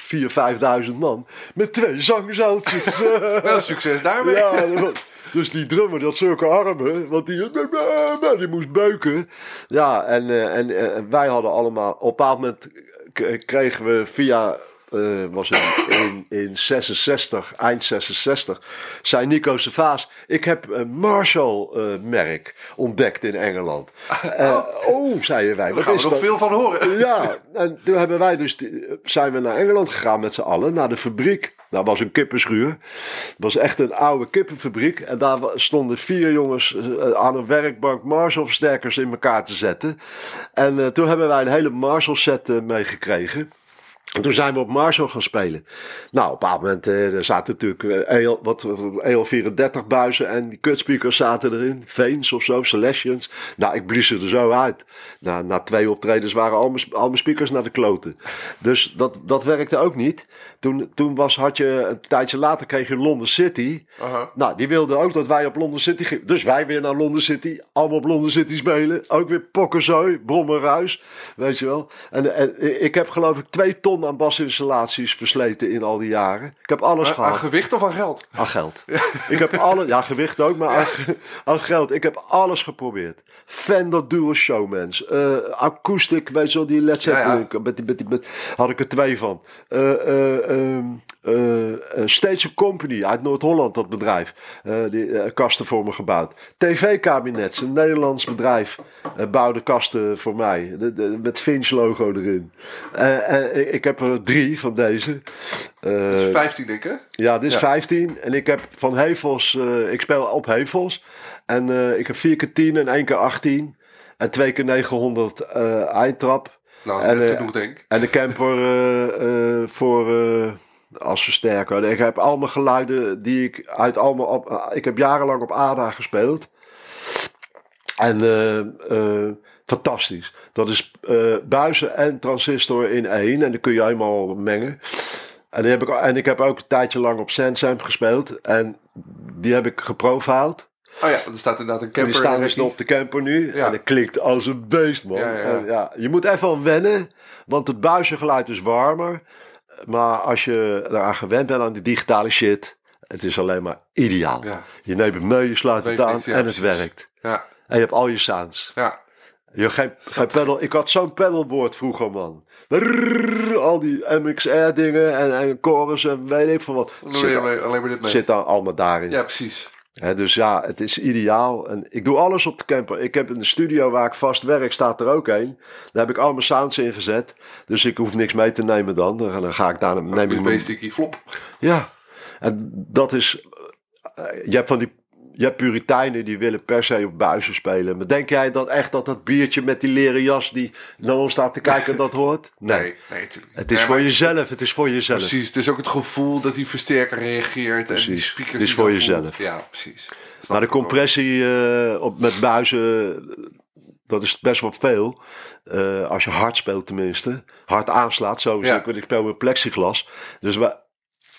4.000, 5.000 man. Met twee zangzaaltjes. wel succes daarmee. Ja, dat dus die drummer had zulke armen, want die, die moest beuken. Ja, en, eh, en, eh, en wij hadden allemaal, op een bepaald moment kregen we via, eh, was in, in 66, eind 66, zei Nico Servaas, ik heb een Marshall-merk ontdekt in Engeland. Eh, oh, zeiden wij, Daar gaan we nog dat? veel van horen. Ja, en toen hebben wij dus, zijn we naar Engeland gegaan met z'n allen, naar de fabriek. Dat was een kippenschuur. Het was echt een oude kippenfabriek. En daar stonden vier jongens eh, aan een werkbank Marshall-versterkers in elkaar te zetten. En eh, toen hebben wij een hele Marshall-set eh, meegekregen. En toen zijn we op Marshall gaan spelen. Nou, op een bepaald moment eh, er zaten natuurlijk eh, EL, wat, EL34 buizen en die kutspeakers zaten erin. Veens of zo, Celestians. Nou, ik blies ze er zo uit. Na, na twee optredens waren al mijn, al mijn speakers naar de kloten. Dus dat, dat werkte ook niet. Toen, toen was, had je, een tijdje later kreeg je London City. Nou, die wilden ook dat wij op London City gingen. Dus wij weer naar London City. Allemaal op London City spelen. Ook weer pokkenzooi, brommerruis. Weet je wel. En, en ik heb geloof ik twee ton aan basinstallaties versleten in al die jaren. Ik heb alles Aan, gehad. aan gewicht of aan geld? Aan geld. Ik heb alle, ja, gewicht ook, maar aan, aan geld. Ik heb alles geprobeerd. Fender Dual Showmans, eh acoustic, weet je wel, die Led Ja, ja. Met die, met die, met, had ik er twee van. Eh, eh, ehm, Uh, Stage Company uit Noord-Holland, dat bedrijf. Uh, die kasten voor me gebouwd. TV-kabinet, een Nederlands bedrijf, bouwde kasten voor mij. De, de, met Finch-logo erin. ik heb er drie van deze. dat is 15, denk ik? Ja, dit is 15. En ik heb van Hevels, ik speel op Hevels. En ik heb 4 keer 10 en 1 keer 18. En 2 keer 900 eindtrap. Nou, dat is en, genoeg, denk ik. En de camper voor als versterker. Ik heb allemaal geluiden die ik uit allemaal op. Ik heb jarenlang op ADA gespeeld. En uh, uh, fantastisch. Dat is uh, buizen en transistor in één. En dan kun je helemaal mengen. En, die heb ik, en ik heb ook een tijdje lang op Sandsamp gespeeld. En die heb ik geprofiled. Oh ja, er staat inderdaad een camper. Die staan dus op de camper nu. Ja. En dat klinkt als een beest, man. Ja, ja. ja, je moet even wennen, want het buizengeluid is warmer. Maar als je eraan gewend bent aan die digitale shit, het is alleen maar ideaal. Je neemt het mee, je sluit het aan en het werkt. Ja. En je hebt al je sounds. Ja. Je geen pedal, ik had zo'n pedalboard vroeger, man. al die MXR dingen en, en chorus en weet ik van wat. Zit, alleen, alleen maar dit mee. Zit dan allemaal daarin. Ja, precies dus ja, het is ideaal. En ik doe alles op de camper. Ik heb in de studio waar ik vast werk, staat er ook een. Daar heb ik al mijn sounds in gezet. Dus ik hoef niks mee te nemen dan. Dan ga ik daar... Neem ik mijn... flop. Ja, en dat is... Eh, je hebt van die je hebt puriteinen die willen per se op buizen spelen. Maar denk jij dat echt dat dat biertje met die leren jas die naar ons staat te kijken dat hoort? Nee, nee, nee Het is voor jezelf, het is voor jezelf. Precies, het is ook het gevoel dat die versterker reageert precies. en die speakers. Het is voor jezelf. Ja, precies. maar de compressie uh, op, met buizen, dat is best wel veel. Uh, als je hard speelt tenminste. Hard aanslaat, zo ja. ik, ik speel met plexiglas. Dus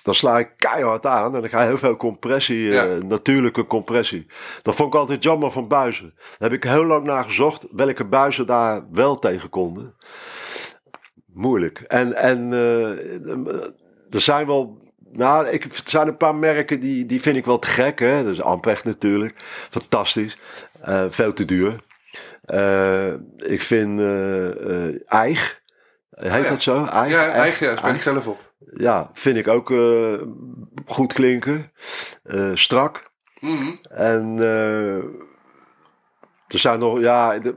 dan sla ik keihard aan en dan ga je heel veel compressie, eh, natuurlijke compressie. Dat vond ik altijd jammer van buizen. Daar heb ik heel lang naar gezocht welke buizen daar wel tegen konden. Moeilijk. En, en uh, er zijn wel nou, ik, er zijn een paar merken die, die vind ik wel te gek. Hè? Dat is Ampecht natuurlijk. Fantastisch. Uh, veel te duur. Uh, ik vind uh, Eig. Heet oh, dat zo? Eig? Ja, Eig, ja, speel ik zelf op ja, vind ik ook uh, goed klinken. Uh, strak. Mm En uh, er zijn nog, ja, er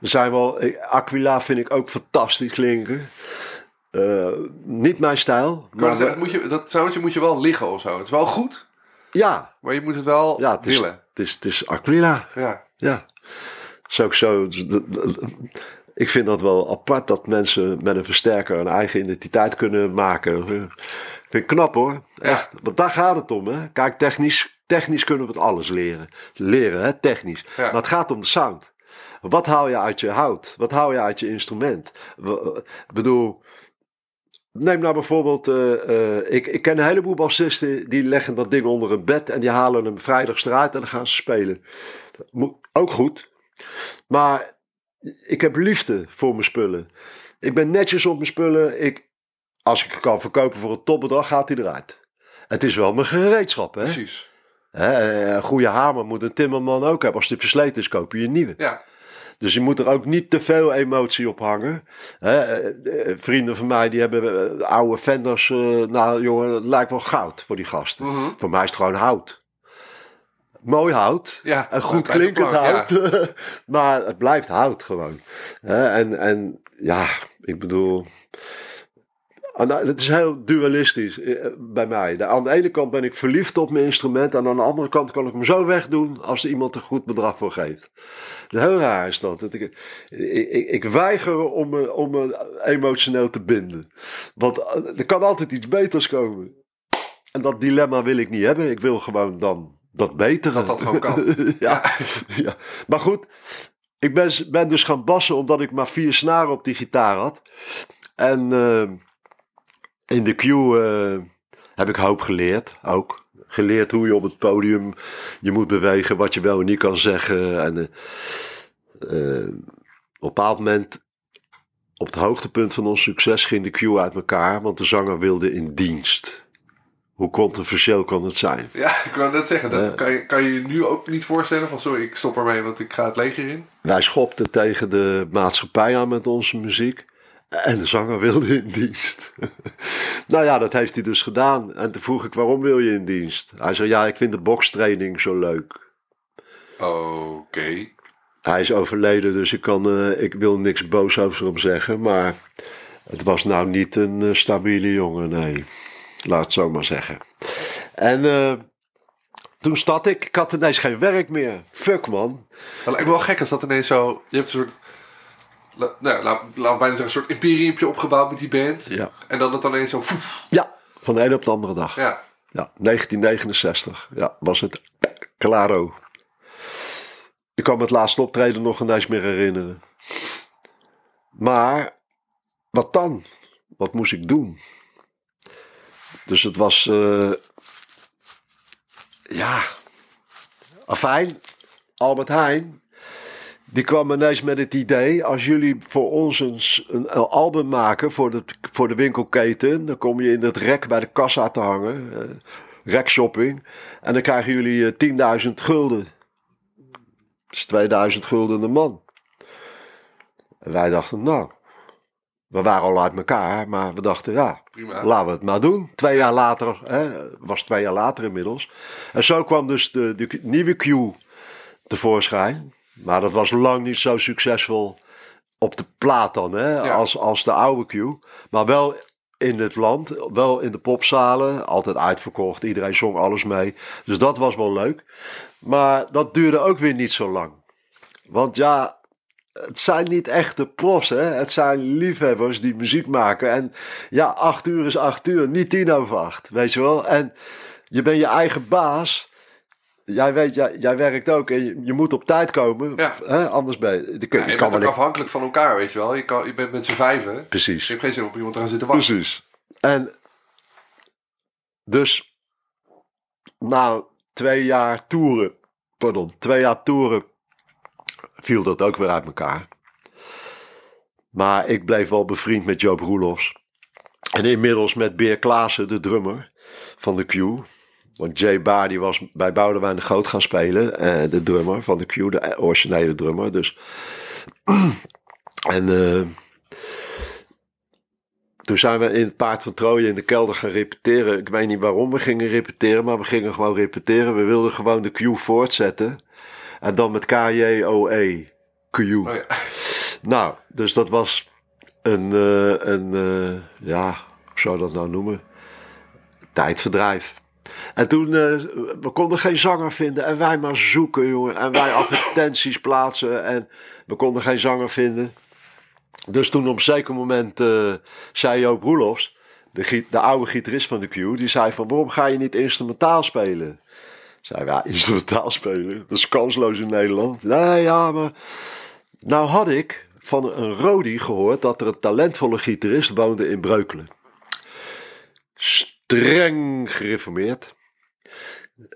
zijn wel, Aquila vind ik ook fantastisch klinken. niet mijn stijl. Maar dat, moet je, dat soundje moet je wel liggen of zo. Het is wel goed. Ja. Maar je moet het wel ja, het willen. Is, het, is, het is Aquila. Ja. Ja. Is ook zo. Ik vind dat wel apart dat mensen met een versterker een eigen identiteit kunnen maken. Vind ik knap hoor. Echt. Want daar gaat het om. Hè? Kijk, technisch, technisch kunnen we het alles leren. Leren, hè? technisch. Maar het gaat om de sound. Wat haal je uit je hout? Wat haal je uit je instrument? Ik bedoel, neem nou bijvoorbeeld, uh, uh, ik, ik ken een heleboel bassisten die leggen dat ding onder een bed en die halen hem vrijdags eruit en dan gaan ze spelen. Ook goed. Maar ik heb liefde voor mijn spullen. Ik ben netjes op mijn spullen. Ik, als ik het kan verkopen voor een topbedrag, gaat hij eruit. Het is wel mijn gereedschap, hè? Precies. Hè, een goede hamer moet een timmerman ook hebben. Als die versleten is, koop je een nieuwe. Ja. Dus je moet er ook niet te veel emotie op hangen. Hè, eh, vrienden van mij die hebben eh, oude Fenders. Uh, nou jongen, het lijkt wel goud voor die gasten. Mhm. Voor mij is het gewoon hout mooi hout. Ja, en goed klinkend hout. maar het blijft hout gewoon. En, en ja, ik bedoel. Het is heel dualistisch eh, bij mij. Aan de ene kant ben ik verliefd op mijn instrument. En aan de andere kant kan ik hem zo wegdoen als iemand een goed bedrag voor geeft. Heel raar is dat. Ik, ik, ik weiger om me, om me emotioneel te binden. Want eh, er kan altijd iets beters komen. En dat dilemma wil ik niet hebben. Ik wil gewoon dan dat betere. Dat dat gewoon kan. ja, ja. Maar goed, ik ben, ben dus gaan bassen omdat ik maar vier snaren op die gitaar had. En uh, in de queue uh, heb ik hoop geleerd, ook. Geleerd hoe je op het podium je moet bewegen, wat je wel en niet kan zeggen. En uh, op een bepaald moment, op het hoogtepunt van ons succes, ging de queue uit elkaar, want de zanger wilde in dienst. Hoe controversieel kan het zijn? Ja, ik wou net zeggen, dat kan, je, kan je je nu ook niet voorstellen van sorry, ik stop ermee, want ik ga het leger in. Wij schopten tegen de maatschappij aan met onze muziek. En de zanger wilde in dienst. nou ja, dat heeft hij dus gedaan. En toen vroeg ik, waarom wil je in dienst? Hij zei, ja, ik vind de bokstraining zo leuk. Oké. Hij is overleden, dus ik, kan, eh, ik wil niks boos over hem zeggen. Maar het was nou niet een eh, stabiele jongen, nee. Laat het zo maar zeggen. En eh, toen stad ik, ik had ineens geen werk meer. Fuck man. Het lijkt me wel gek als dat ineens zo... Je hebt een soort... Nou, laat, laat bijna zeggen, een soort imperiumpje opgebouwd met die band. Ja. En dan het dan ineens zo... Ja, van de ene op de andere dag. Ja. Ja, 1969. Ja, was het claro. Ik kan me het laatste optreden nog ineens meer herinneren. Maar, wat dan? Wat moest ik doen? Dus het was, eh, ja, afijn. Albert Heijn, die kwam ineens met het idee, als jullie voor ons een, een, album maken voor de, voor de winkelketen, dan kom je in het rek bij de kassa te hangen, eh, rekshopping, en dan krijgen jullie eh, 10.000 gulden. Dat is 2000 gulden een man. En wij dachten, nou, we waren al uit elkaar, maar we dachten, ja, Prima. laten we het maar doen. Twee jaar later, hè, was twee jaar later inmiddels. En zo kwam dus de, de nieuwe Q tevoorschijn. Maar dat was lang niet zo succesvol op de plaat dan, hè, Ja. als, als de oude Q. Maar wel in het land, wel in de popzalen, altijd uitverkocht. Iedereen zong alles mee. Dus dat was wel leuk. Maar dat duurde ook weer niet zo lang. Want ja, het zijn niet echte profs, hè. Het zijn liefhebbers die muziek maken. En ja, acht uur is acht uur, niet tien over acht, weet je wel. En je bent je eigen baas. Jij weet, jij, jij werkt ook en je, je moet op tijd komen. Ja. Hè? Anders ben je... Je, kun- Ja, je je kan bent ook afhankelijk van elkaar, weet je wel. Je, kan, je bent met z'n vijven. Precies. Je hebt geen zin om op iemand te gaan zitten wachten. Precies. En dus na twee jaar toeren, pardon, twee jaar toeren viel dat ook weer uit elkaar. Maar ik bleef wel bevriend met Joop Roelofs. En inmiddels met Beer Klaassen, de drummer van de Q. Want Jay Baar die was bij Boudewijn de Groot gaan spelen. eh, de drummer van de Q, de originele drummer. Dus. en eh, toen zijn we in het Paard van Troje in de kelder gaan repeteren. Ik weet niet waarom we gingen repeteren, maar we gingen gewoon repeteren. We wilden gewoon de Q voortzetten. En dan met K-J-O-E. Q. Oh ja. Nou, dus dat was een, eh, een eh, ja, hoe zou je dat nou noemen? Tijdverdrijf. En toen, eh, we konden geen zanger vinden en wij maar zoeken, jongen. En wij advertenties plaatsen en we konden geen zanger vinden. Dus toen op een zeker moment zei Joop Roelofs, de, de oude gitarist van de Q, die zei van waarom ga je niet instrumentaal spelen? Zei ja, instrumentaal spelen, dat is kansloos in Nederland. Nee, ja, maar nou had ik van een Rodi gehoord dat er een talentvolle gitarist woonde in Breukelen. Streng gereformeerd.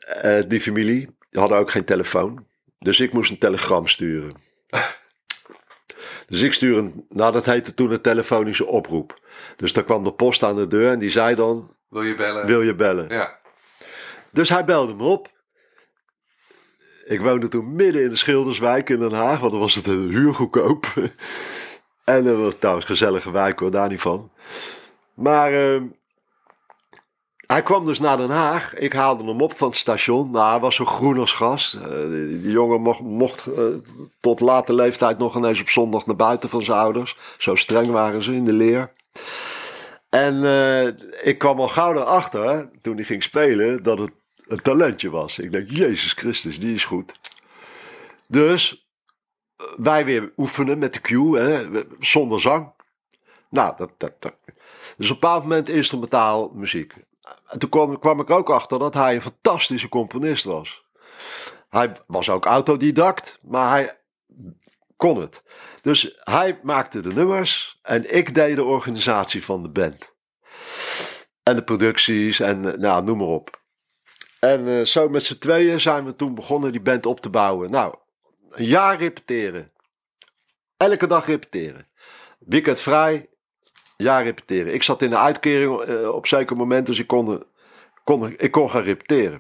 Eh, die familie die hadden ook geen telefoon. Dus ik moest een telegram sturen. Dus ik stuur een, nou dat heette toen een telefonische oproep. Dus daar kwam de post aan de deur en die zei dan, Wil je bellen? wil je bellen? Ja. Dus hij belde me op. Ik woonde toen midden in de Schilderswijk in Den Haag, want dan was het een huurgoedkoop. en dat was trouwens een gezellige wijk hoor, daar niet van. Maar eh, hij kwam dus naar Den Haag. Ik haalde hem op van het station. Nou, hij was zo groen als gas. Eh, die, die jongen mocht, mocht eh, tot late leeftijd nog ineens op zondag naar buiten van zijn ouders. Zo streng waren ze in de leer. En eh, ik kwam al gauw erachter, toen hij ging spelen, dat het een talentje was. Ik denk, Jezus Christus, die is goed. Dus wij weer oefenen met de cue, hè, zonder zang. Nou, dat, dat, dat. Dus op een bepaald moment instrumentaal muziek. En toen kwam, ik ook achter dat hij een fantastische componist was. Hij was ook autodidact, maar hij kon het. Dus hij maakte de nummers en ik deed de organisatie van de band. En de producties en nou, noem maar op. En eh, zo met z'n tweeën zijn we toen begonnen die band op te bouwen. Nou, een jaar repeteren. Elke dag repeteren. Weekend vrij, jaar repeteren. Ik zat in de uitkering eh, op zeker moment, dus ik kon, kon, ik kon gaan repeteren.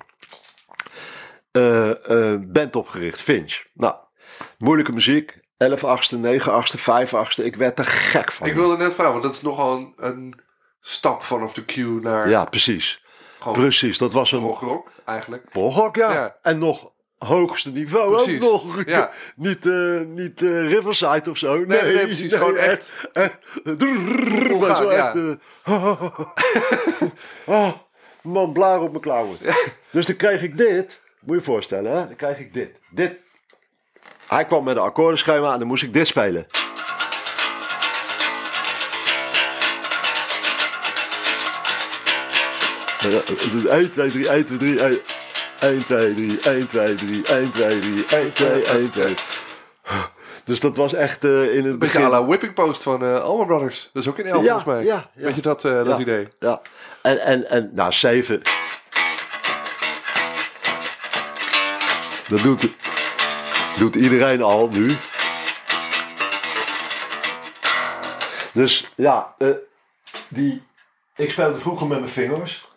Eh, band opgericht, Finch. Nou, moeilijke muziek. 11 achtste, 9 achtste, 5 achtste. Ik werd er gek van. Ik wilde net vragen, want dat is nogal een, een stap vanaf de queue naar Ja, precies. gewoon Precies, dat was een progrock eigenlijk. Proghok, ja. Ja. En nog hoogste niveau Precies, ook nog. ja. Niet, eh, niet eh, Riverside of zo. Nee, Nee, nee, precies, gewoon echt eh, maar zo ja. echt, ah, man, blaar op mijn klauwen. Dus dan kreeg ik dit. Moet je je voorstellen, hè? Dan krijg ik dit. Dit. Hij kwam met een akkoordenschema en dan moest ik dit spelen. 1, 2, 3, 1, 2, 3, 1, 1, 2, 3, 1, 2, 3, 1, 2, 3, 1, 2, 1, 2. Dus dat was echt uh, in het Een beetje begin... à la Whipping Post van uh, Allman Brothers. Dat is ook in elf Ja, volgens mij. ja, ja. Weet je dat, uh, dat idee? Ja, en, en, en nou, 7. Dat doet, doet iedereen al nu. Dus ja, eh, die, ik speelde vroeger met mijn vingers.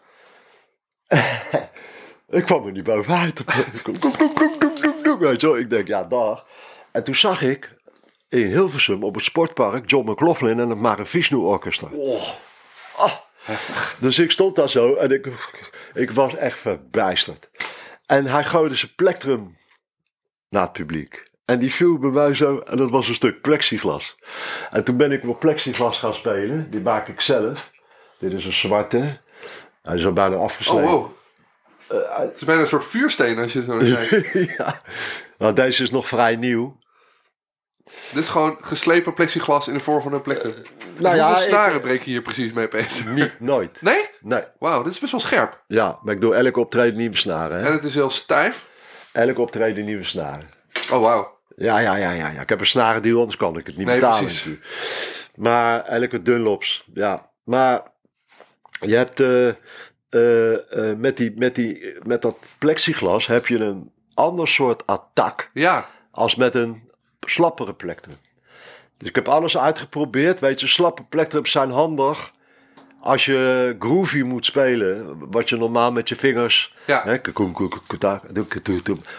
Ik kwam er niet bovenuit. Weet je wel, ik denk, ja, dag. En toen zag ik in Hilversum op het sportpark John McLaughlin en het Maravishnu Orchestra. Oh, heftig. Dus ik stond daar zo en ik, ik was echt verbijsterd. En hij gooide zijn plektrum naar het publiek. En die viel bij mij zo, en dat was een stuk plexiglas. En toen ben ik op plexiglas gaan spelen. Die maak ik zelf. Dit is een zwarte. Hij is al bijna Oh, afgesloten. Wow. Het is bijna een soort vuursteen als je zo naar kijkt. ja. Nou, deze is nog vrij nieuw. Dit is gewoon geslepen plexiglas in de vorm van een plektrum. nou ja, Hoeveel ik- snaren breek je hier precies mee, Peter? Niet, nooit. Nee? Nee. Wauw, dit is best wel scherp. Ja, maar ik doe elke optreden nieuwe snaren. Hè? En het is heel stijf. Elke optreden nieuwe snaren. Oh, wauw. Ja, ja, ja, ja, ja. Ik heb een snarendeal, anders kan ik het niet Nee, betalen. precies. Maar elke Dunlops, ja. Maar je hebt eh, eh, eh, met, die, met, die, met dat plexiglas heb je een ander soort attack Ja, als met een slappere plektrum. Dus ik heb alles uitgeprobeerd. Weet je, slappe plektrums zijn handig als je groovy moet spelen, wat je normaal met je vingers. Ja. Hè,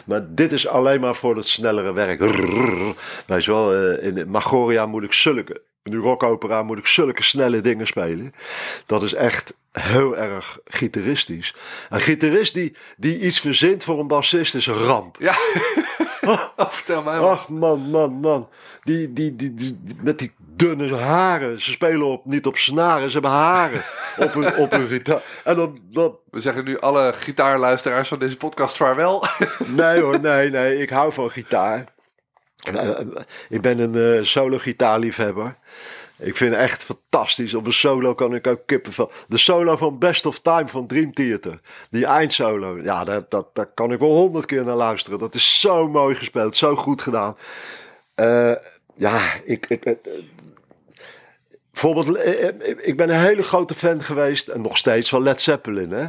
maar dit is alleen maar voor het snellere werk. Weet je wel, eh, in Magoria moet ik zulke. In de rockopera moet ik zulke snelle dingen spelen. Dat is echt heel erg gitaristisch. Een gitarist die, die iets verzint voor een bassist is een ramp. ja. oh, vertel mij maar. Ach man, man, man. Die, die, die, die, die- met die dunne haren. Ze spelen op, niet op snaren, ze hebben haren op hun, op hun gitaar. En dan, dan, We zeggen nu alle gitaarluisteraars van deze podcast vaarwel. nee hoor, nee, nee, ik hou van gitaar. Eh, eh, Ik ben een eh, solo gitaarliefhebber. Ik vind het echt fantastisch. Op een solo kan ik ook kippenvel. De solo van Best of Time van Dream Theater. Die eindsolo. Ja, dat, dat, daar kan ik wel honderd keer naar luisteren. Dat is zo mooi gespeeld. Zo goed gedaan. Eh, ja, ik... ik, ik- Bijvoorbeeld, ik ben een hele grote fan geweest, en nog steeds, van Led Zeppelin. Hè?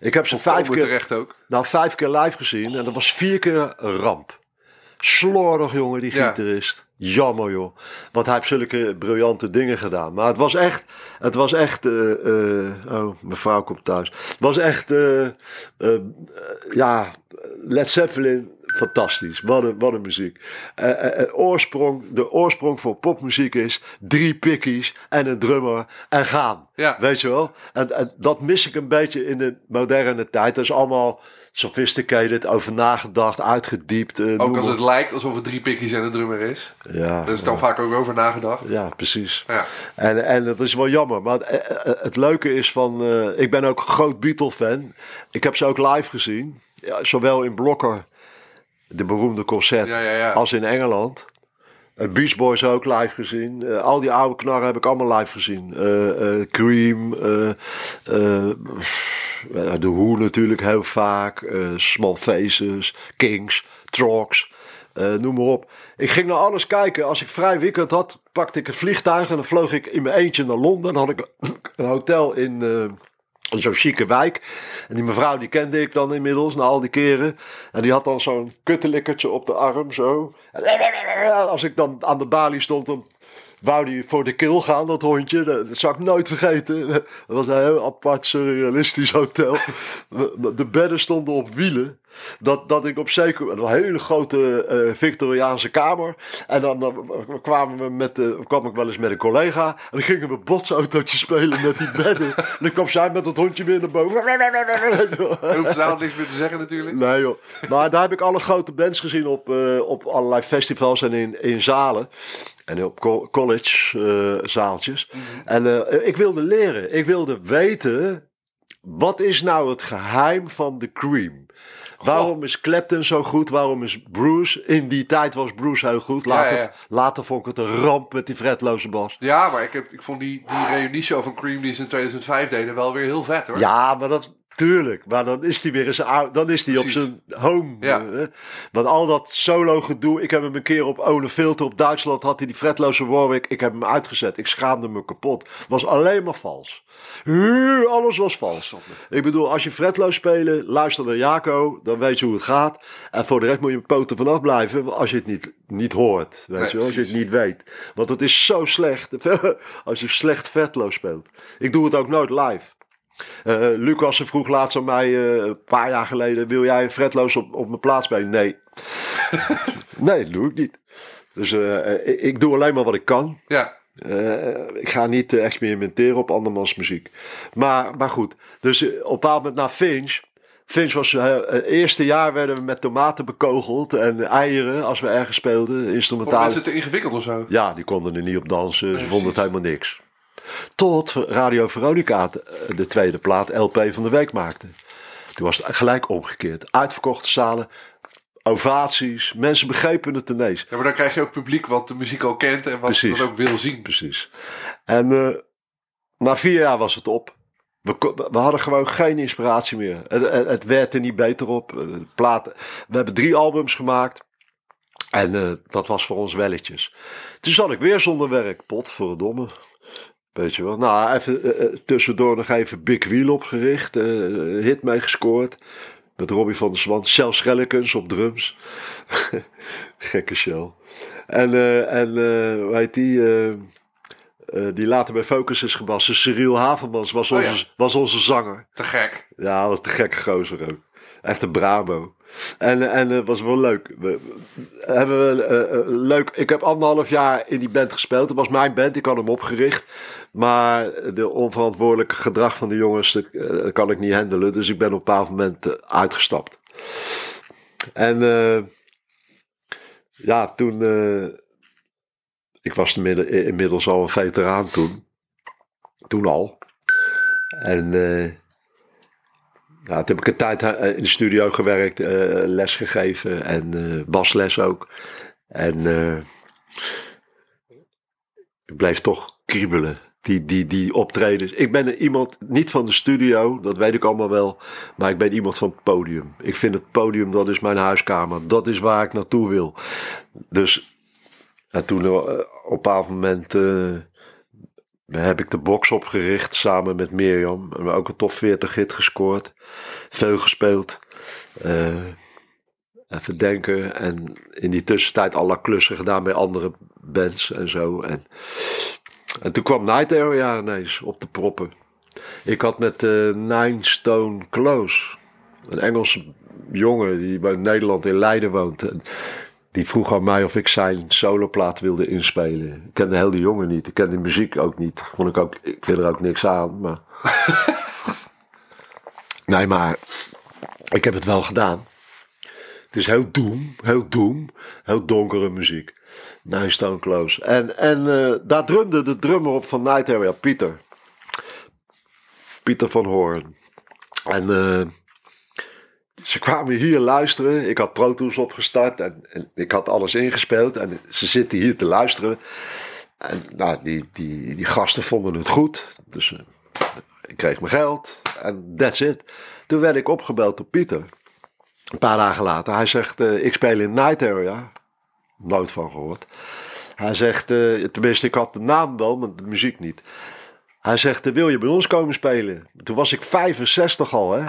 Ik heb ze vijf keer, terecht ook. nou, vijf keer live gezien en dat was vier keer ramp. Slordig, jongen, die Ja. gitarist. Jammer, joh. Want hij heeft zulke briljante dingen gedaan. Maar het was echt, het was echt, eh, eh, oh, mijn vrouw komt thuis. Het was echt, eh, ja, Led Zeppelin, fantastisch. Wat een, wat een muziek. Eh, eh, eh, oorsprong, de oorsprong voor popmuziek is drie pikkies en een drummer en gaan. Ja. Weet je wel? En, en dat mis ik een beetje in de moderne tijd. Dat is allemaal sophisticated, over nagedacht, uitgediept. Ook als het lijkt alsof het drie pikjes en een drummer is. Ja, Er is dan vaak ook over nagedacht. ja, precies. Ja. En, en dat is wel jammer. Maar het, het leuke is van... ik ben ook groot Beatle-fan. Ik heb ze ook live gezien. Ja, zowel in Blokker, de beroemde concert, Ja, ja, ja. als in Engeland. Uh, Beach Boys ook live gezien. Eh, al die oude knarren heb ik allemaal live gezien. Eh, Cream, The Who natuurlijk heel vaak. Small Faces, Kings, Trogs. eh, noem maar op. Ik ging naar alles kijken. Als ik vrij weekend had, pakte ik een vliegtuig en dan vloog ik in mijn eentje naar Londen. Dan had ik een hotel in zo'n chique wijk. En die mevrouw die kende ik dan inmiddels na al die keren. En die had dan zo'n kuttelikkertje op de arm zo. En als ik dan aan de balie stond, dan wou die voor de kil gaan, dat hondje. Dat, dat zou ik nooit vergeten. Dat was een heel apart surrealistisch hotel. De bedden stonden op wielen. Dat, dat ik op zeker een hele grote eh, Victoriaanse kamer. En dan, dan kwamen we met, uh, kwam ik wel eens met een collega. En dan gingen we botsautootje spelen met die bedden. en dan kwam zij met dat hondje weer naar boven. Je hoeft zelf niks meer te zeggen natuurlijk. Nee joh. Maar daar heb ik alle grote bands gezien op, uh, op allerlei festivals en in, in zalen. En op co college uh, zaaltjes. Mm -hmm. En ik wilde leren. Ik wilde weten. Wat is nou het geheim van de Cream? Waarom is Clapton zo goed? Waarom is Bruce? In die tijd was Bruce heel goed. Later, ja, ja. later vond ik het een ramp met die fretloze bas. Ja, maar ik, heb, ik vond die, die reunie-show van Cream die ze in 2005 deden wel weer heel vet hoor. Ja, maar dat, Tuurlijk, maar dan is hij weer eens oud. Dan is hij op zijn home. Ja. Uh, want al dat solo gedoe. Ik heb hem een keer op Ole Filter op Duitsland. Had hij die fretloze Warwick. Ik heb hem uitgezet. Ik schaamde me kapot. Was alleen maar vals. Alles was vals. Ik bedoel, als je fretloos spelen. Luister naar Jaco. Dan weet je hoe het gaat. En voor de rest moet je poten vanaf blijven. Als je het niet, niet hoort. Weet nee, je, als je het niet weet. Want het is zo slecht. als je slecht fretloos speelt. Ik doe het ook nooit live. Uh, Lucas vroeg laatst aan mij, uh, een paar jaar geleden, wil jij fretloos op, op mijn plaats spelen? Nee. nee, dat doe ik niet. Dus uh, ik, ik, doe alleen maar wat ik kan. Ja. ik ga niet experimenteren op andermans muziek. Maar, maar goed, dus op een bepaald moment naar Finch. Finch was het eerste jaar werden we met tomaten bekogeld en eieren als we ergens speelden. Instrumentaal. Vonden mensen te ingewikkeld of zo? Ja, die konden er niet op dansen. Nee, Ze vonden het helemaal niks. Tot Radio Veronica de tweede plaat LP van de week maakte. Toen was het gelijk omgekeerd. Uitverkochte zalen, ovaties, mensen begrepen het ineens. Ja, maar dan krijg je ook publiek wat de muziek al kent en wat dat ook wil zien. Precies. En uh, na vier jaar was het op. We, we, hadden gewoon geen inspiratie meer. Het, het, het werd er niet beter op. Platen. We hebben drie albums gemaakt. En uh, dat was voor ons welletjes. Toen zat ik weer zonder werk. Potverdomme. Weet je wel. Nou, even uh, tussendoor nog even Big Wheel opgericht. Uh, hit mee gescoord. Met Robbie van der Zwan. Shell Schellekens op drums. Gekke Shell. En, uh, en hoe heet die? die later bij Focus is gebassen. Cyril Havermans was onze, oh ja. was onze zanger. Te gek. Ja, was te gekke gozer ook. Echt een bravo. En, en het was wel leuk. We, hebben we, uh, leuk. Ik heb anderhalf jaar in die band gespeeld. Het was mijn band, ik had hem opgericht. Maar de onverantwoordelijke gedrag van de jongens uh, kan ik niet handelen. Dus ik ben op een bepaald moment uh, uitgestapt. En ja, toen. ik was inmiddels al een veteraan toen. Toen al. En nou, toen heb ik een tijd in de studio gewerkt, uh, les gegeven en uh, basles ook. En uh, ik bleef toch kriebelen, die, die, die optredens. Ik ben iemand, niet van de studio, dat weet ik allemaal wel, maar ik ben iemand van het podium. Ik vind het podium, dat is mijn huiskamer, dat is waar ik naartoe wil. Dus, en toen op een bepaald moment heb ik de box opgericht samen met Mirjam. We ook een top 40 hit gescoord. Veel gespeeld. Uh, even denken. En in die tussentijd alle klussen gedaan bij andere bands en zo. En, en toen kwam Night Area ineens op de proppen. Ik had met uh, Nine Stone Close. Een Engelse jongen die bij Nederland in Leiden woont. En die vroeg aan mij of ik zijn soloplaat wilde inspelen. Ik kende heel de jongen niet. Ik kende de muziek ook niet. Vond ik ook, ik vind er ook niks aan. Maar... nee, maar ik heb het wel gedaan. Het is heel doem, heel doem, heel donkere muziek. Nine Close. En, en uh, daar drumde de drummer op van Night Area, Pieter. Pieter van Hoorn. En uh, ze kwamen hier luisteren. Ik had Pro Tools opgestart en, en, ik had alles ingespeeld. En ze zitten hier te luisteren. En nou, die, die, die gasten vonden het goed. Dus uh, ik kreeg mijn geld. En that's it. Toen werd ik opgebeld door Pieter. Een paar dagen later. Hij zegt, uh, ik speel in Night Area. Nooit van gehoord. Hij zegt, uh, tenminste ik had de naam wel, maar de muziek niet. Hij zegt, wil je bij ons komen spelen? Toen was ik 65 al, hè.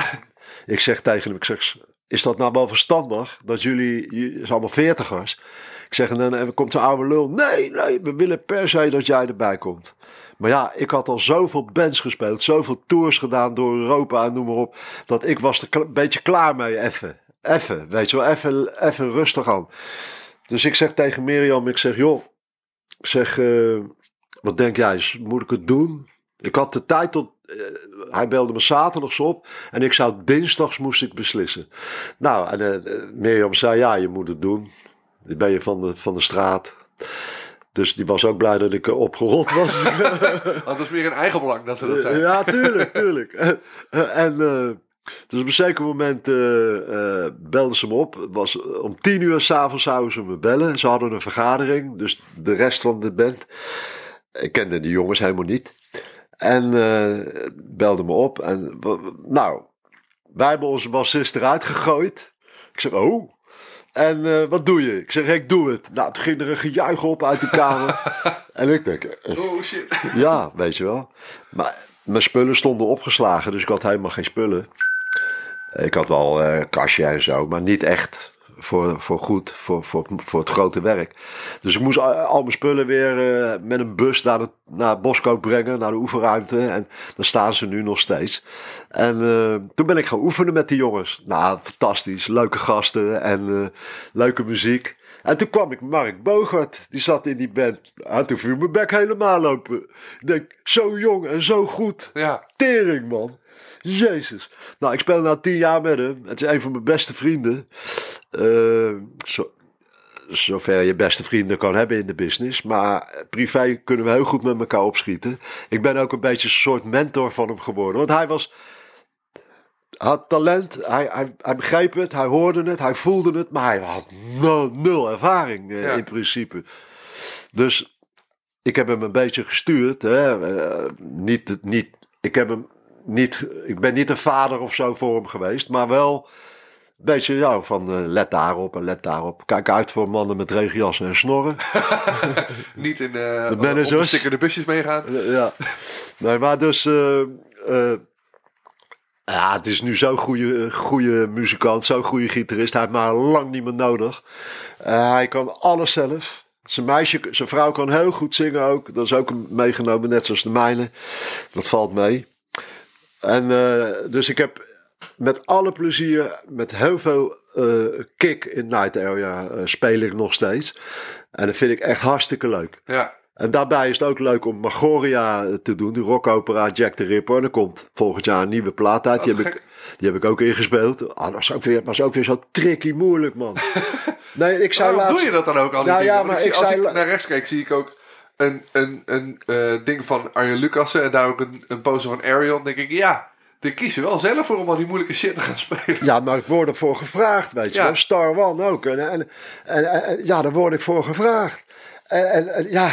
Ik zeg tegen hem, ik zeg, is dat nou wel verstandig dat jullie, zijn allemaal veertigers. Ik zeg, en dan komt zo'n oude lul. Nee, nee, we willen per se dat jij erbij komt. Maar ja, ik had al zoveel bands gespeeld, zoveel tours gedaan door Europa en noem maar op. Dat ik was er een beetje klaar mee even. Even, weet je wel, even, even rustig aan. Dus ik zeg tegen Mirjam, ik zeg, joh, ik zeg, eh, wat denk jij, moet ik het doen? Ik had de tijd tot, eh, hij belde me zaterdags op en ik zou dinsdags moest ik beslissen. Nou, en uh, Mirjam zei, ja, je moet het doen. Dan ben je van de, van de straat. Dus die was ook blij dat ik opgerold was. Want het was meer in eigen belang dat ze dat zei. Ja, tuurlijk, tuurlijk. en dus op een zeker moment uh, uh, belden ze me op. Het was om tien uur s'avonds zouden ze me bellen. Ze hadden een vergadering, dus de rest van de band. Ik kende die jongens helemaal niet. En uh, belden me op. En nou, wij hebben onze bassist eruit gegooid. Ik zeg, oh. En wat doe je? Ik zeg, ik doe het. Nou, toen ging er een gejuich op uit de kamer. en ik denk... oh shit. Ja, weet je wel. Maar mijn spullen stonden opgeslagen, dus ik had helemaal geen spullen. Ik had wel uh, kastje en zo, maar niet echt voor, voor goed, voor, voor, voor het grote werk. Dus ik moest al, mijn spullen weer uh, met een bus naar, de, naar Bosco brengen, naar de oefenruimte. En daar staan ze nu nog steeds. En uh, toen ben ik gaan oefenen met die jongens. Nou, fantastisch. Leuke gasten en leuke muziek. En toen kwam ik Mark Bogart, die zat in die band. En toen viel mijn bek helemaal open. Ik denk, zo jong en zo goed. Ja. Tering, man. Jezus. Nou, ik speel nu tien jaar met hem. Het is een van mijn beste vrienden. Uh, zo, zover je beste vrienden kan hebben in de business. Maar privé kunnen we heel goed met elkaar opschieten. Ik ben ook een beetje een soort mentor van hem geworden. Want hij was had talent, hij, hij, hij, begreep het, hij hoorde het, hij voelde het, maar hij had nul, nul ervaring eh, in principe. Dus ik heb hem een beetje gestuurd. Hè. Uh, niet, niet, ik heb hem niet, ik ben niet een vader of zo voor hem geweest, maar wel een beetje ja, van uh, let daarop en let daarop. Kijk uit voor mannen met regenjassen en snorren. niet in uh, de managers. de busjes meegaan. ja, nee, maar dus... Ja, het is nu zo'n goede, goede muzikant, zo'n goede gitarist. Hij heeft maar lang niet meer nodig. hij kan alles zelf. Zijn meisje, zijn vrouw kan heel goed zingen ook. Dat is ook meegenomen, net zoals de mijne. Dat valt mee. En uh, dus ik heb met alle plezier, met heel veel uh, kick in Night Area uh, speel ik nog steeds. En dat vind ik echt hartstikke leuk. Ja. En daarbij is het ook leuk om Magoria te doen, die rockopera Jack the Ripper. En er komt volgend jaar een nieuwe plaat uit. Die, heb ik, die heb ik ook ingespeeld. Ah, dat was ook weer, was ook weer zo tricky moeilijk, man. nee, ik zou Waarom doe je dat dan ook al die nou, Ja, maar ik, zie, als ik naar rechts kijk, zie ik ook een, een, een uh, ding van Arjen Lucassen en daar ook een, een poster van Arion. denk ik, ja, die kiezen wel zelf voor om al die moeilijke shit te gaan spelen. Ja, maar ik word ervoor gevraagd, weet je ja. wel. Star One ook. En, en, en, ja, daar word ik voor gevraagd. En, en, ja...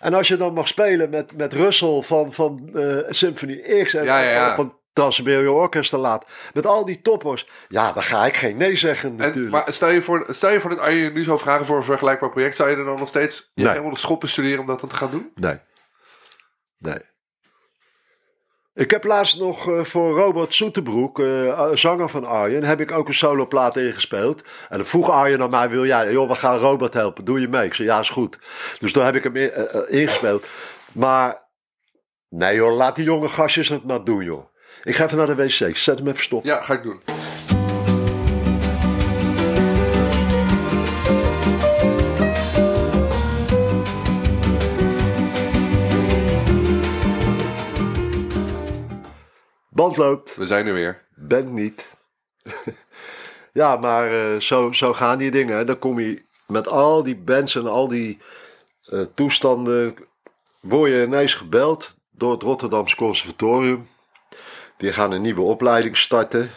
En als je dan mag spelen met, met Russell van, van uh, Symphony X en ja, ja, ja. van Trans-Siberian Orchestra laat. Met al die toppers. Ja, dan ga ik geen nee zeggen natuurlijk. En, maar stel je, voor, stel je voor dat je nu zou vragen voor een vergelijkbaar project. Zou je er dan nog steeds nee. helemaal de schoppen studeren om dat dan te gaan doen? Nee. Nee. Ik heb laatst nog uh, voor Robert Soeterbroek, uh, zanger van Arjen, heb ik ook een soloplaat ingespeeld. En dan vroeg Arjen aan mij, wil jij, joh, we gaan Robert helpen, doe je mee? Ik zei, ja, is goed. Dus toen heb ik hem in, uh, ingespeeld. Maar, nee joh, laat die jonge gastjes het maar doen joh. Ik ga even naar de wc. Zet hem even stop. Ja, ga ik doen. Band loopt. We zijn er weer. Ben niet. ja, maar uh, zo, zo gaan die dingen. Dan kom je met al die bands en al die uh, toestanden. Word je ineens gebeld door het Rotterdamse Conservatorium. Die gaan een nieuwe opleiding starten.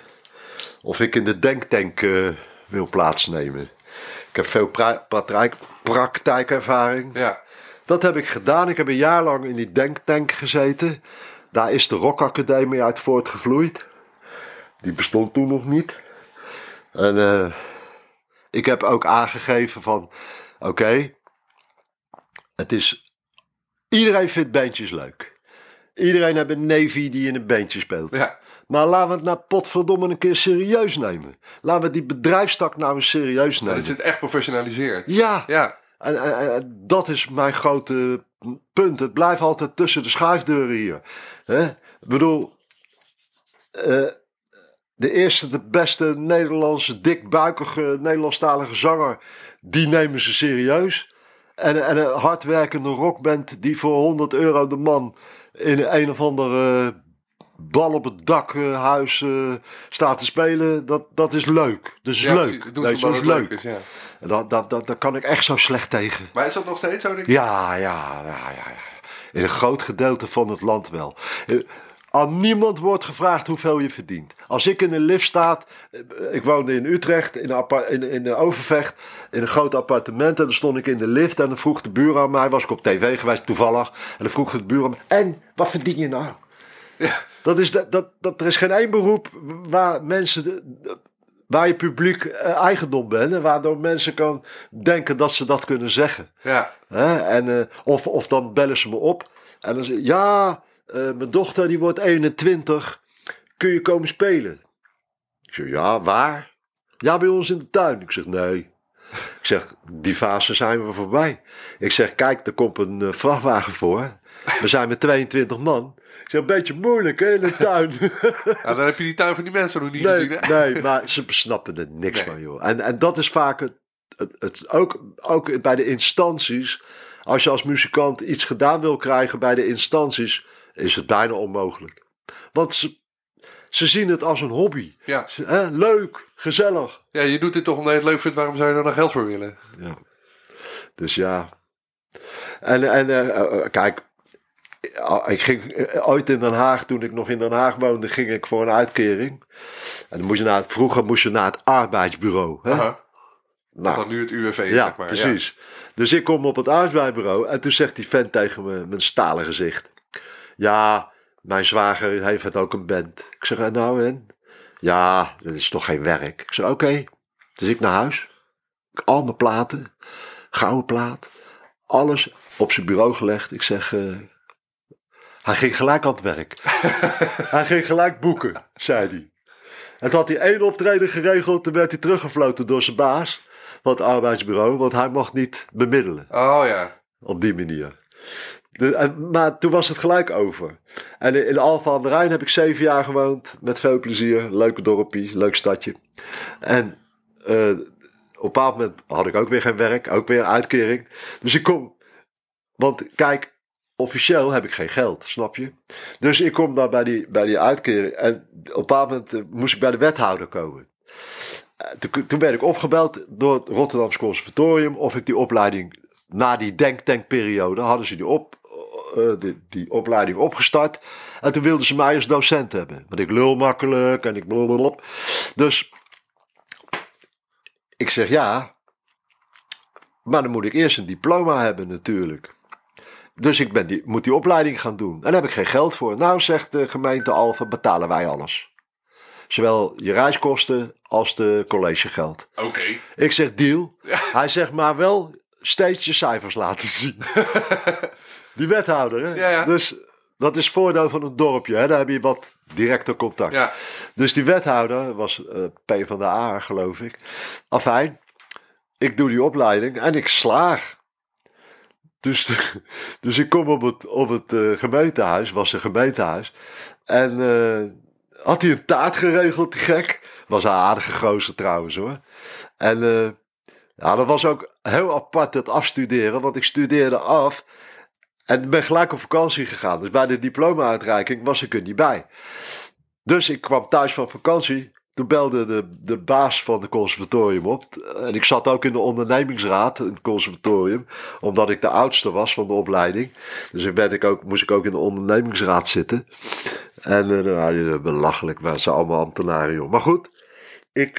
Of ik in de denktank uh, wil plaatsnemen. Ik heb veel pra praktijk, praktijkervaring. Ja. Dat heb ik gedaan. Ik heb een jaar lang in die denktank gezeten. Daar is de Rock Academie uit voortgevloeid. Die bestond toen nog niet. En uh, ik heb ook aangegeven van... Oké, het is... Iedereen vindt bandjes leuk. Iedereen heeft een Navy die in een bandje speelt. Ja. Maar laten we het nou potverdomme een keer serieus nemen. Laten we die bedrijfstak nou eens serieus nemen. Dat je het echt professionaliseert. Ja. ja. En, en, dat is mijn grote punt. Het blijft altijd tussen de schuifdeuren hier. Ik bedoel, uh, de eerste, de beste Nederlandse, dikbuikige Nederlandstalige zanger, die nemen ze serieus. En, en een hardwerkende rockband die voor 100 euro de man in een of andere bal op het dakhuis uh, staat te spelen, dat, dat is leuk. Dat is Ja, leuk. zo maar is leuk. is, ja. Dat, dat, dat, kan ik echt zo slecht tegen. Maar is dat nog steeds zo, denk ik? Ja, ja, ja, ja. In een groot gedeelte van het land wel. Aan niemand wordt gevraagd hoeveel je verdient. Als ik in een lift sta, eh, ik woonde in Utrecht, in, een in, Overvecht, in een groot appartement. En dan stond ik in de lift en dan vroeg de buur aan mij, was ik op tv geweest toevallig. En dan vroeg de buur aan mij, en wat verdien je nou? Dat is, dat, dat, dat, er is geen één beroep waar mensen, de- de- waar je publiek eh, eigendom bent. En waardoor mensen kan denken dat ze dat kunnen zeggen. Ja. Hè? En, eh, of, of dan bellen ze me op. En dan zeggen ja, eh, mijn dochter die wordt 21. Kun je komen spelen? Ik zeg, ja, waar? Ja, bij ons in de tuin. Ik zeg, nee. Ik zeg, die fase zijn we voorbij. Ik zeg, kijk, er komt een eh, vrachtwagen voor. We zijn met 22 man. Ik zeg, een beetje moeilijk hè, in de tuin. Nou, dan heb je die tuin van die mensen nog niet Nee, gezien, hè? nee, maar ze snappen er niks Nee. van, joh. En, en dat is vaak het, het, het ook, ook bij de instanties. Als je als muzikant iets gedaan wil krijgen bij de instanties, is het bijna onmogelijk. Want ze, ze zien het als een hobby. Ja. Ze- Hè, leuk, gezellig. ja, je doet dit toch omdat je het leuk vindt. Waarom zou je er dan geld voor willen? Ja. Dus ja. En, en eh, eh, kijk, eh, ik ging ooit in Den Haag, toen ik nog in Den Haag woonde, ging ik voor een uitkering. En dan moest je naar het, vroeger moest je naar het arbeidsbureau. Hè? Aha. Nou, Dan nu het UWV, ja, zeg maar. precies. Dus ik kom op het arbeidsbureau en toen zegt die vent tegen me, een stalen gezicht. Ja, mijn zwager heeft het ook een band. Ik zeg, en nou en? Ja, dat is toch geen werk. Ik zeg, oké. Dus ik naar huis. Al mijn platen, gouden plaat, alles op zijn bureau gelegd. Ik zeg, eh, hij ging gelijk aan het werk. hij ging gelijk boeken, zei hij. En toen had hij één optreden geregeld, toen werd hij teruggefloten door zijn baas van het arbeidsbureau, want hij mocht niet bemiddelen. Oh ja. op die manier. En, maar toen was het gelijk over. En in, Alphen aan de Rijn heb ik zeven jaar gewoond. Met veel plezier. Leuke dorpje, leuk stadje. En eh, op een bepaald moment had ik ook weer geen werk. Ook weer een uitkering. Dus ik kom... Want kijk, officieel heb ik geen geld, snap je? Dus ik kom daar bij die, bij die uitkering. En op een bepaald moment eh, moest ik bij de wethouder komen. Eh, Toen, toen werd ik opgebeld door het Rotterdamse Conservatorium of ik die opleiding na die denktankperiode hadden ze die, op, eh, die, die opleiding opgestart. En toen wilden ze mij als docent hebben. Want ik lul makkelijk en ik blablabla. Dus ik zeg ja. Maar dan moet ik eerst een diploma hebben natuurlijk. Dus ik ben die, moet die opleiding gaan doen. En daar heb ik geen geld voor. Nou, zegt de gemeente Alphen, betalen wij alles. Zowel je reiskosten als de collegegeld. Oké. Ik zeg deal. Hij zegt maar wel steeds je cijfers laten zien. Die wethouder, hè? Ja, ja. Dus dat is voordeel van een dorpje, hè? Daar heb je wat directer contact. Ja. Dus die wethouder was eh P van de A, geloof ik. Afijn, ik doe die opleiding en ik slaag. Dus, dus ik kom op het, op het eh, gemeentehuis, was een gemeentehuis. En eh, had hij een taart geregeld, die gek. Was een aardige gozer trouwens hoor. En ja, dat was ook heel apart het afstuderen, want ik studeerde af. En ben gelijk op vakantie gegaan. Dus bij de diploma-uitreiking was ik er niet bij. Dus ik kwam thuis van vakantie. Toen belde de, de baas van het conservatorium op. En ik zat ook in de ondernemingsraad in het conservatorium. Omdat ik de oudste was van de opleiding. Dus ik ik ook, moest ik ook in de ondernemingsraad zitten. En uh, nou, belachelijk, maar ze allemaal ambtenaren. Maar goed, ik,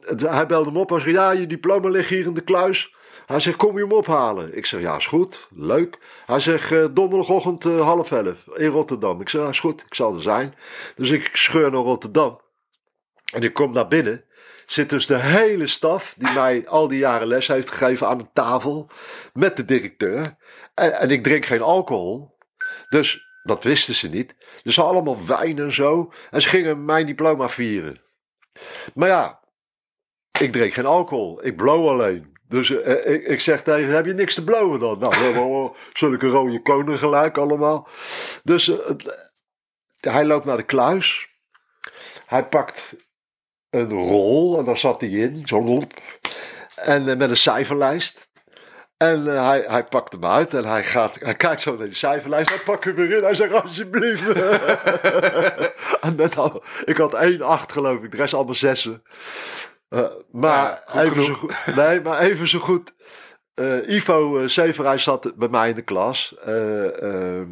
het, hij belde me op. Hij zei, ja, je diploma ligt hier in de kluis. Hij zegt, kom je hem ophalen? Ik zeg, ja, is goed, leuk. Hij zegt, uh, donderdagochtend half elf in Rotterdam. Ik zeg, ja, is goed, ik zal er zijn. Dus ik scheur naar Rotterdam. En ik kom naar binnen. Zit dus de hele staf die mij al die jaren les heeft gegeven aan een tafel. Met de directeur. En, en ik drink geen alcohol. Dus dat wisten ze niet. Dus allemaal wijn en zo. En ze gingen mijn diploma vieren. Maar ja, ik drink geen alcohol. Ik blow alleen. Dus uh, ik, ik, zeg tegen heb je niks te blowen dan? Nou, zulke rode konen gelijk allemaal. Dus uh, hij loopt naar de kluis. Hij pakt een rol en daar zat hij in, zo'n rol. En eh, met een cijferlijst. En eh, hij, hij pakt hem uit en hij, gaat, hij kijkt zo naar die cijferlijst. Hij pakt hem weer in. Hij zegt alsjeblieft. en net ik had 1-8 geloof ik. De rest allemaal zessen. Uh, maar, Ja, even zo goed, nee, maar even zo goed. Eh, Ivo uh, Severij zat bij mij in de klas. Eh ehm,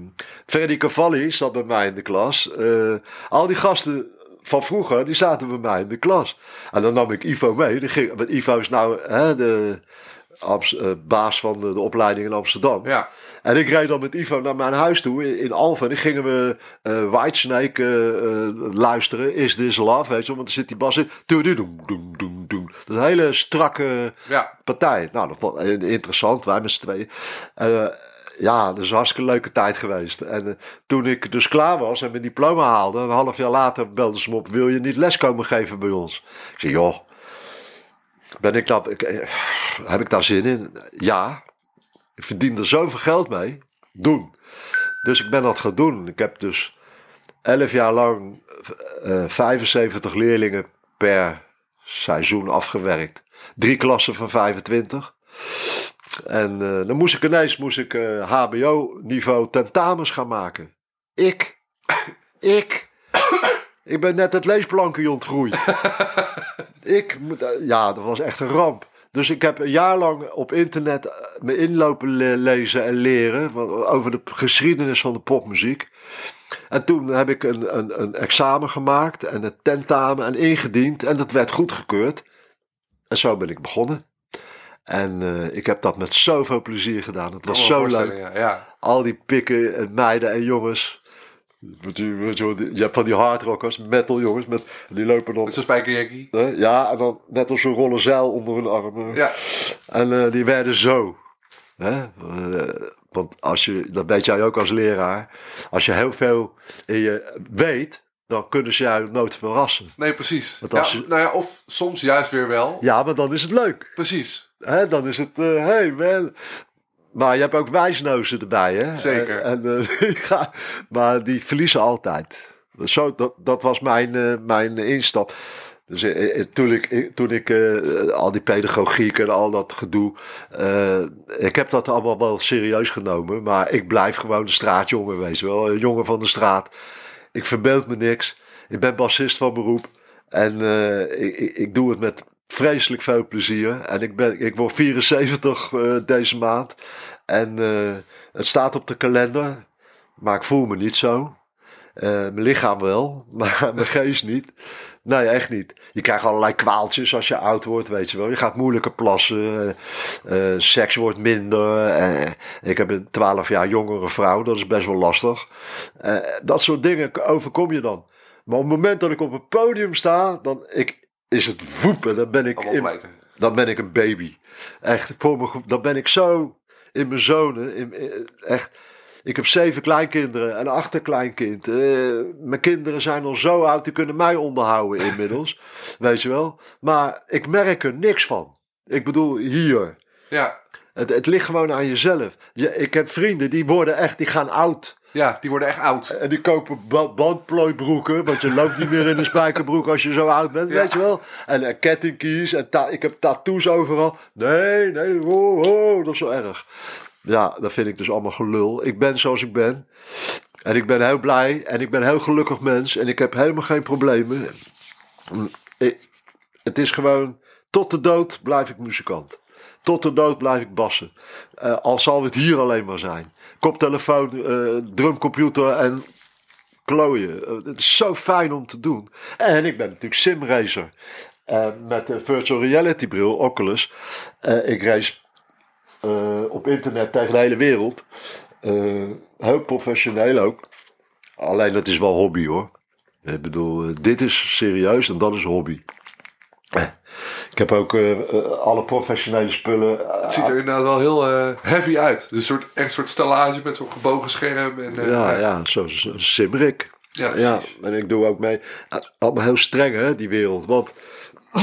Freddy Cavalli zat bij mij in de klas. Eh, al die gasten van vroeger, die zaten bij mij in de klas. En dan nam ik Ivo mee. Die ging, want Ivo is nou hè, de Eh, baas van de, de opleiding in Amsterdam. Ja, En ik reed dan met Ivo naar mijn huis toe in, in Alphen. En dan gingen we eh Whitesnake eh, luisteren. Is This Love, weet je wel. Want er zit die bas in. Doem, doem, doem, doem. Dat is een hele strakke ja. partij. Nou, dat ik interessant. Wij met z'n tweeën. Ja, dat is een hartstikke leuke tijd geweest. En toen ik dus klaar was en mijn diploma haalde... een half jaar later belden ze me op... wil je niet les komen geven bij ons? Ik zei, joh... Ben ik dat, eh, heb ik daar zin in? Ja. Ik verdien er zoveel geld mee. Doen. Dus ik ben dat gaan doen. Ik heb dus 11 jaar lang eh, 75 leerlingen per seizoen afgewerkt. Drie klassen van 25. En eh, dan moest ik ineens moest ik, eh, HBO-niveau tentamens gaan maken. Ik. Ik. Ik ben net het leesplankje ontgroeid. ik ja, dat was echt een ramp. Dus ik heb een jaar lang op internet eh, me inlopen le- lezen en leren over de geschiedenis van de popmuziek. En toen heb ik een, een, een examen gemaakt en een tentamen en ingediend. En dat werd goedgekeurd. En zo ben ik begonnen. En eh, ik heb dat met zoveel plezier gedaan. Het was zo leuk. Ja, ja. Al die pikken en meiden en jongens. Je hebt van die hardrockers, metal jongens, met, die lopen dan. Met zo'n spijkerjackie. Ja, en dan net als een rollen zeil onder hun armen. Ja, En eh, die werden zo. Hè? Eh, want als je, dat weet jij ook als leraar. Als je heel veel in je weet, dan kunnen ze jou nooit verrassen. nee, precies. Ja, je- nou ja, of soms juist weer wel. Ja, maar dan is het leuk. Precies. Hè? Dan is het, eh hey man. Maar je hebt ook wijsnozen erbij, hè? Zeker. En, en, eh, maar die verliezen altijd. Zo, dat, dat was mijn, eh, mijn instap. Dus eh, toen ik, toen ik al die pedagogiek en al dat gedoe. ik heb dat allemaal wel serieus genomen. Maar ik blijf gewoon een straatjongen, je wel. Een jongen van de straat. Ik verbeeld me niks. Ik ben bassist van beroep. En ik, ik doe het met vreselijk veel plezier. En ik, ben, ik word 74 eh, deze maand. En eh, het staat op de kalender. Maar ik voel me niet zo. Eh, mijn lichaam wel, maar mijn geest niet. Nee, echt niet. Je krijgt allerlei kwaaltjes als je oud wordt, weet je wel. Je gaat moeilijker plassen. seks wordt minder. ik heb een 12 jaar jongere vrouw, dat is best wel lastig. Dat soort dingen overkom je dan. Maar op het moment dat ik op een podium sta, dan ik, is het voepen. Dan ben ik, in- dan ben ik een baby. Echt, voor me, dan ben ik zo in mijn zonen. In, in- echt. Ik heb zeven kleinkinderen en een achterkleinkind. Eh, mijn kinderen zijn al zo oud, die kunnen mij onderhouden inmiddels. weet je wel. Maar ik merk er niks van. Ik bedoel, hier. Ja. Het, het ligt gewoon aan jezelf. Je, ik heb vrienden die worden echt, die gaan oud. Ja, die worden echt oud. En die kopen ba- bandplooibroeken. Want je loopt niet meer in een spijkerbroek als je zo oud bent, Ja. weet je wel. En kettingkies en ta- ik heb tattoos overal. Nee, nee, oh, oh, dat is zo erg. Ja, dat vind ik dus allemaal gelul. Ik ben zoals ik ben. En ik ben heel blij en ik ben een heel gelukkig mens. En ik heb helemaal geen problemen. Ik- het is gewoon, tot de dood blijf ik muzikant. Tot de dood blijf ik bassen. Eh, al zal het hier alleen maar zijn. Koptelefoon, eh, drumcomputer en klooien. Eh, het is zo fijn om te doen. En ik ben natuurlijk simracer. Met de virtual reality bril, Oculus. Ik race op internet tegen de hele wereld. Heel professioneel ook. Alleen dat is wel hobby hoor. Ik bedoel, dit is serieus en dat is hobby. Ik heb ook eh, eh, alle professionele spullen. eh, Het ziet er inderdaad wel heel heavy uit. Dus een soort, echt een soort stellage met zo'n gebogen scherm. En, ja, ja, zoals een Simrik. Ja, Ja, en ik doe ook mee. Allemaal heel streng, hè, die wereld. Want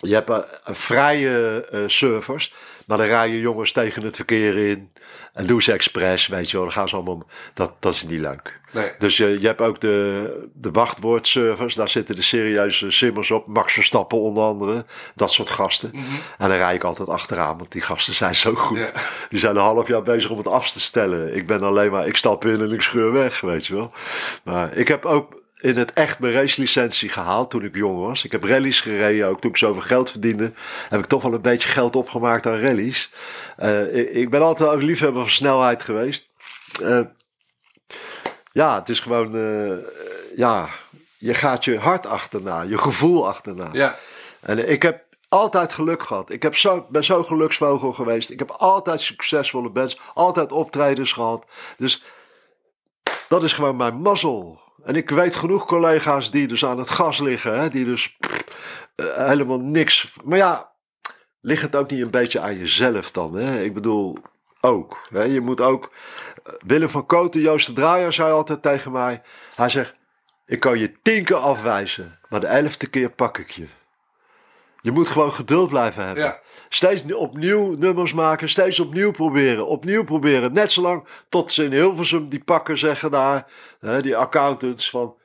je hebt vrije servers, maar dan rijden jongens tegen het verkeer in. En doen ze expres, weet je wel. Dan gaan ze allemaal. Dat, dat is niet leuk. Nee. Dus je, je hebt ook de, de wachtwoordservers. Daar zitten de serieuze simmers op. Max Verstappen onder andere. Dat soort gasten. Mhm. En dan rij ik altijd achteraan, want die gasten zijn zo goed. Die zijn een half jaar bezig om het af te stellen. Ik ben alleen maar, ik stap in en ik scheur weg, weet je wel. Maar ik heb ook in het echt mijn racelicentie gehaald toen ik jong was. Ik heb rallies gereden, ook toen ik zoveel geld verdiende. Heb ik toch wel een beetje geld opgemaakt aan rallies. Uh, ik, ben altijd ook liefhebber van snelheid geweest. Uh, ja, het is gewoon, uh, ja, je gaat je hart achterna, je gevoel achterna. Ja. En ik heb altijd geluk gehad. Ik heb zo, ben zo geluksvogel geweest. Ik heb altijd succesvolle bands, altijd optredens gehad. Dus dat is gewoon mijn mazzel. En ik weet genoeg collega's die dus aan het gas liggen, hè, die dus uh, helemaal niks. Maar ja, ligt het ook niet een beetje aan jezelf dan? Hè? Ik bedoel, ook. Hè? Je moet ook. eh, Willem van Koten, Joost de Draaier, zei altijd tegen mij: Hij zegt, ik kan je tien keer afwijzen, maar de elfde keer pak ik je. Je moet gewoon geduld blijven hebben. Ja. Steeds opnieuw nummers maken, steeds opnieuw proberen, opnieuw proberen. Net zolang tot ze in Hilversum die pakken zeggen daar, hè, die accountants van,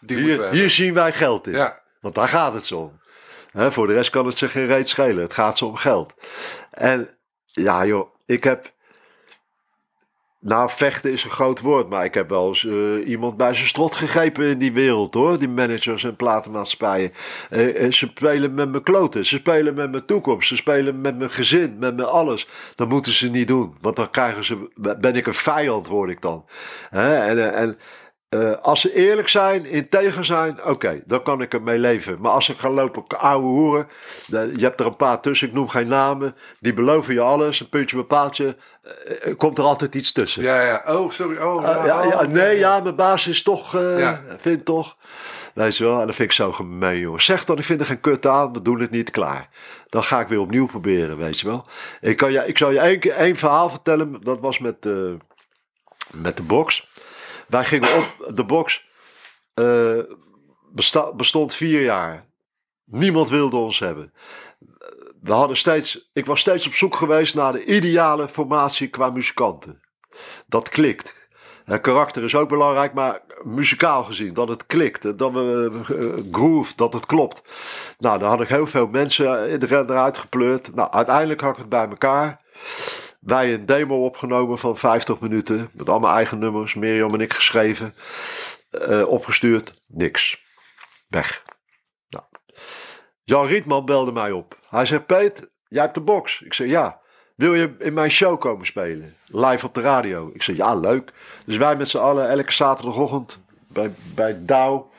Die hier, hier zien wij geld in. Ja. Want daar gaat het zo om. Hè, voor de rest kan het zich geen reet schelen. Het gaat zo om geld. En ja joh, ik heb... Nou, vechten is een groot woord, maar ik heb wel eens eh, iemand bij zijn strot gegrepen in die wereld hoor. Die managers en platenmaatschappijen. Eh, ze spelen met mijn kloten, ze spelen met mijn toekomst, ze spelen met mijn gezin, met mijn alles. Dat moeten ze niet doen, want dan krijgen ze, ben ik een vijand, word ik dan. Hè? En, eh, en eh, als ze eerlijk zijn, integer zijn, oké, dan kan ik ermee leven. Maar als ze gaan lopen ouwe hoeren, je hebt er een paar tussen, ik noem geen namen, die beloven je alles, een puntje bij paaltje, eh, komt er altijd iets tussen. Ja, ja. Oh, sorry. Oh, Uh, ja, ja, oh, nee, ja, mijn baas is toch, eh Ja. vind toch. Weet je wel, en dat vind ik zo gemeen, joh. Zeg dan, ik vind er geen kut aan, we doen het niet klaar. Dan ga ik weer opnieuw proberen, weet je wel. Ik, kan je, ik zal je één, keer één verhaal vertellen, dat was met, eh, met de box. Wij gingen op, de box besta- bestond vier jaar. Niemand wilde ons hebben. We hadden steeds, ik was steeds op zoek geweest naar de ideale formatie qua muzikanten. Dat klikt. Het karakter is ook belangrijk, maar muzikaal gezien, dat het klikt, dat we eh, groove, dat het klopt. Nou, daar had ik heel veel mensen in de eruit gepleurd. Nou, uiteindelijk had ik het bij elkaar. Wij een demo opgenomen van 50 minuten, met allemaal eigen nummers, Mirjam en ik geschreven, eh, opgestuurd, niks. Weg. Nou. Jan Rietman belde mij op. Hij zei, Peet, jij hebt de box. Ik zei, ja. Wil je in mijn show komen spelen? Live op de radio. Ik zei, ja, leuk. Dus wij met z'n allen elke zaterdagochtend bij, bij Douw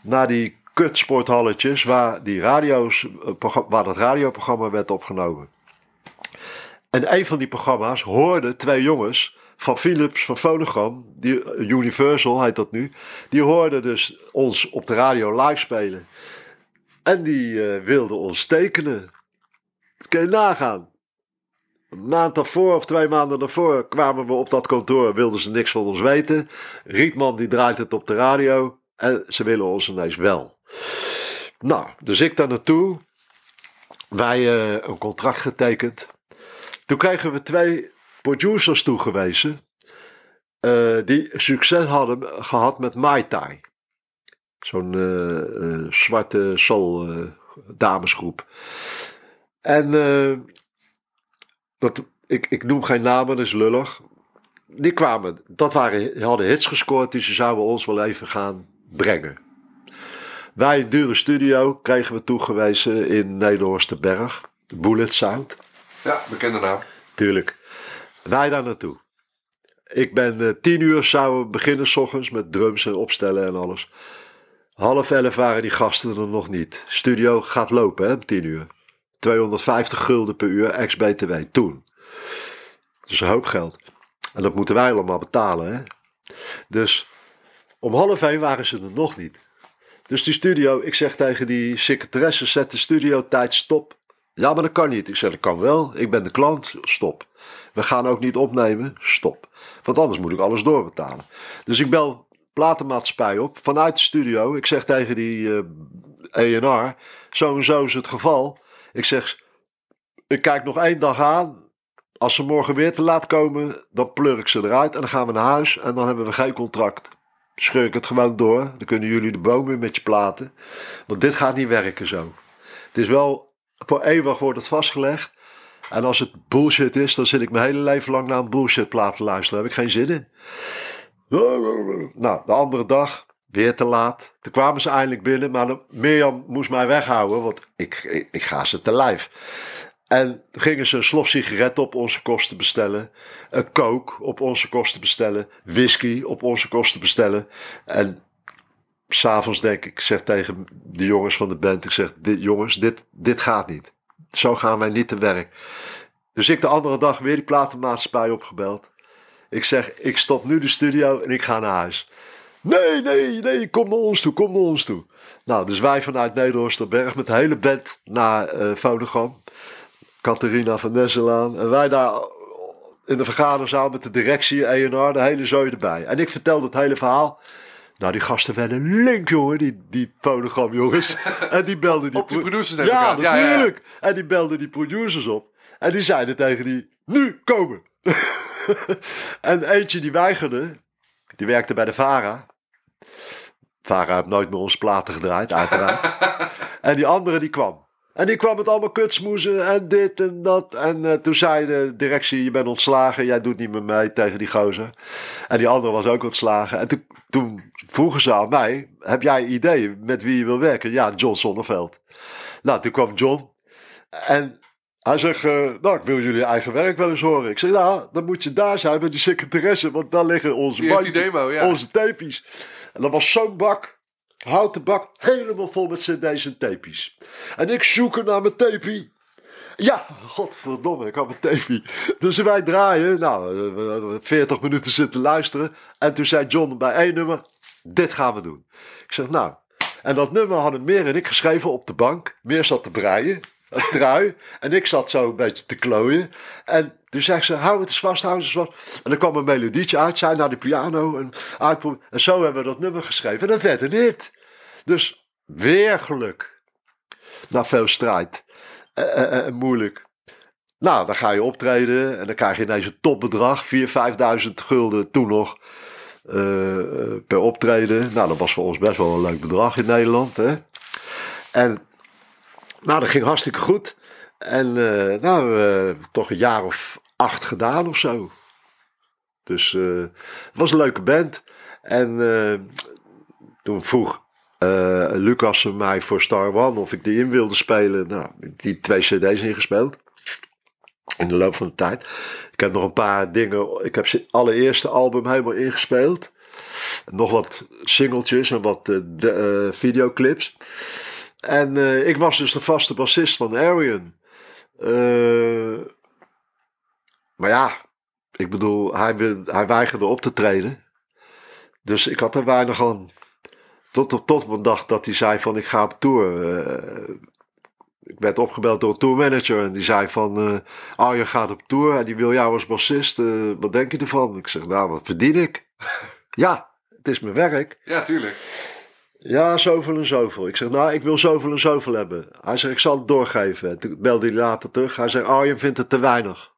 naar die kutsporthalletjes waar, die radio's, eh, waar dat radioprogramma werd opgenomen. En een van die programma's hoorden twee jongens van Philips, van Phonogram, die, Universal heet dat nu, die hoorden dus ons op de radio live spelen. En die eh, wilden ons tekenen. Kun je nagaan. Een maand daarvoor of twee maanden daarvoor kwamen we op dat kantoor, wilden ze niks van ons weten. Rietman die draait het op de radio en ze willen ons ineens wel. Nou, dus ik daar naartoe. Wij eh, een contract getekend. Toen kregen we twee producers toegewezen. eh, die succes hadden gehad met Mai Tai. Zo'n eh, eh, zwarte soul damesgroep. En dat, ik, ik noem geen namen, dat is lullig. Die kwamen, dat waren, hadden hits gescoord die ze zouden ons wel even gaan brengen. Wij een dure studio kregen we toegewezen in Nederhorstenberg. Bullet Sound. Ja, bekende naam. Tuurlijk. Wij daar naartoe. Ik ben eh, tien uur zouden we beginnen s ochtends met drums en opstellen en alles. Half elf waren die gasten er nog niet. Studio gaat lopen hè, om tien uur. 250 gulden per uur ex-BTW toen. Dus een hoop geld. En dat moeten wij allemaal betalen hè. Dus om half één waren ze er nog niet. Dus die studio, ik zeg tegen die secretaresse, zet de studio tijd stop. Ja, maar dat kan niet. Ik zeg, dat kan wel. Ik ben de klant. Stop. We gaan ook niet opnemen. Stop. Want anders moet ik alles doorbetalen. Dus ik bel platenmaatschappij op vanuit de studio. Ik zeg tegen die uh, ENR, zo en zo is het geval. Ik zeg, ik kijk nog één dag aan. Als ze morgen weer te laat komen, dan pleur ik ze eruit en dan gaan we naar huis en dan hebben we geen contract. Scheur ik het gewoon door, dan kunnen jullie de boom weer met je platen. Want dit gaat niet werken zo. Het is wel, voor eeuwig wordt het vastgelegd. En als het bullshit is, dan zit ik mijn hele leven lang naar een bullshit plaat te luisteren. Daar heb ik geen zin in. Nou, de andere dag, weer te laat. Toen kwamen ze eindelijk binnen, maar Mirjam moest mij weghouden, want ik, ik, ga ze te lijf. En gingen ze een slof sigaret op onze kosten bestellen. Een coke op onze kosten bestellen. Whisky op onze kosten bestellen. En s'avonds denk ik, zeg tegen de jongens van de band. Ik zeg, dit, jongens, dit, dit gaat niet. Zo gaan wij niet te werk. Dus ik de andere dag weer die platenmaatschappij opgebeld. Ik zeg, ik stop nu de studio en ik ga naar huis. Nee, nee, nee, kom naar ons toe, kom naar ons toe. Nou, dus wij vanuit Nederhorsterberg met de hele band naar uh, Vodafone. Catharina van Nesselaan. En wij daar in de vergaderzaal met de directie, ENR, de hele zooi erbij. En ik vertelde het hele verhaal. Nou, die gasten werden link, jongen, die, die fonogram, jongens. En die belden die... Op producers ja, natuurlijk. En die belden die producers op. En die zeiden tegen die, nu komen. en eentje die weigerde, die werkte bij de VARA. VARA heeft nooit meer onze platen gedraaid, uiteraard. en die andere die kwam. En die kwam het allemaal kutsmoezen en dit en dat. En uh, toen zei de directie, je bent ontslagen, jij doet niet meer mee tegen die gozer. En die andere was ook ontslagen. En toen, toen vroegen ze aan mij, heb jij ideeën met wie je wil werken? Ja, John Sonneveld. Nou, toen kwam John. En hij zegt, uh, nou, ik wil jullie eigen werk wel eens horen. Ik zeg, nou, dan moet je daar zijn met die secretaresse, want daar liggen onze, bandje, demo, ja. onze tapies. En dat was zo'n bak houten bak helemaal vol met cd's en tapies. En ik zoek er naar mijn tapie. Ja, godverdomme, ik had mijn tapie. Dus wij draaien, nou, 40 minuten zitten luisteren. En toen zei John bij één nummer, dit gaan we doen. Ik zeg, nou. En dat nummer hadden Meer en ik geschreven op de bank. Meer zat te breien, een trui. En ik zat zo een beetje te klooien. En toen zei ze, hou het eens vast, hou het eens vast. En er kwam een melodietje uit, zij naar de piano. En, en zo hebben we dat nummer geschreven. En dat werd een hit. Dus weer geluk. Na veel strijd. Uh, uh, uh, moeilijk. Nou, dan ga je optreden en dan krijg je ineens een topbedrag. 4.000, 5.000 gulden toen nog per optreden. Nou, dat was voor ons best wel een leuk bedrag in Nederland. Hè? En nou, dat ging hartstikke goed. En nou, we toch een jaar of acht gedaan of zo. Dus het was een leuke band. En toen vroeg uh, Lucas mij voor Star One of ik die in wilde spelen. Nou, die twee CD's ingespeeld. In de loop van de tijd. Ik heb nog een paar dingen. Ik heb het allereerste album helemaal ingespeeld. Nog wat singeltjes en wat de, uh, videoclips. En ik was dus de vaste bassist van Arian. maar ja, ik bedoel, hij, hij weigerde op te treden. Dus ik had er weinig aan. Tot, tot, tot mijn dag dat hij zei van ik ga op tour. Uh, ik werd opgebeld door een tourmanager en die zei van uh, Arjen gaat op tour en die wil jou als bassist. Uh, wat denk je ervan? Ik zeg nou wat verdien ik? ja, het is mijn werk. Ja, tuurlijk. Ja, zoveel en zoveel. Ik zeg, nou, ik wil zoveel en zoveel hebben. Hij zegt, ik zal het doorgeven. En toen belde hij later terug. Hij zegt, Arjen vindt het te weinig.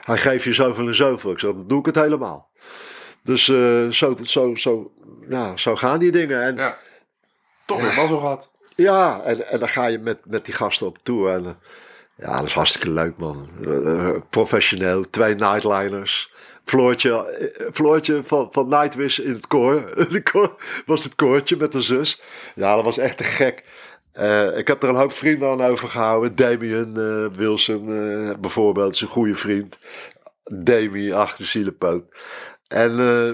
Hij geeft je zoveel en zoveel. Ik zeg, dan doe ik het helemaal. Dus uh, zo, zo, zo, ja, zo gaan die dingen. En, ja. Toch weer mazzel gehad. Ja, en, en dan ga je met, met die gasten op tour. En, uh, ja, dat is hartstikke leuk, man. Uh, professioneel, twee nightliners. Floortje, Floortje van, van Nightwish in het koor. De koor was het koortje met de zus. Ja, dat was echt te gek. Uh, ik heb er een hoop vrienden aan overgehouden. Damien uh, Wilson uh, bijvoorbeeld, is een goede vriend. Demi achter Zielepoot. En uh,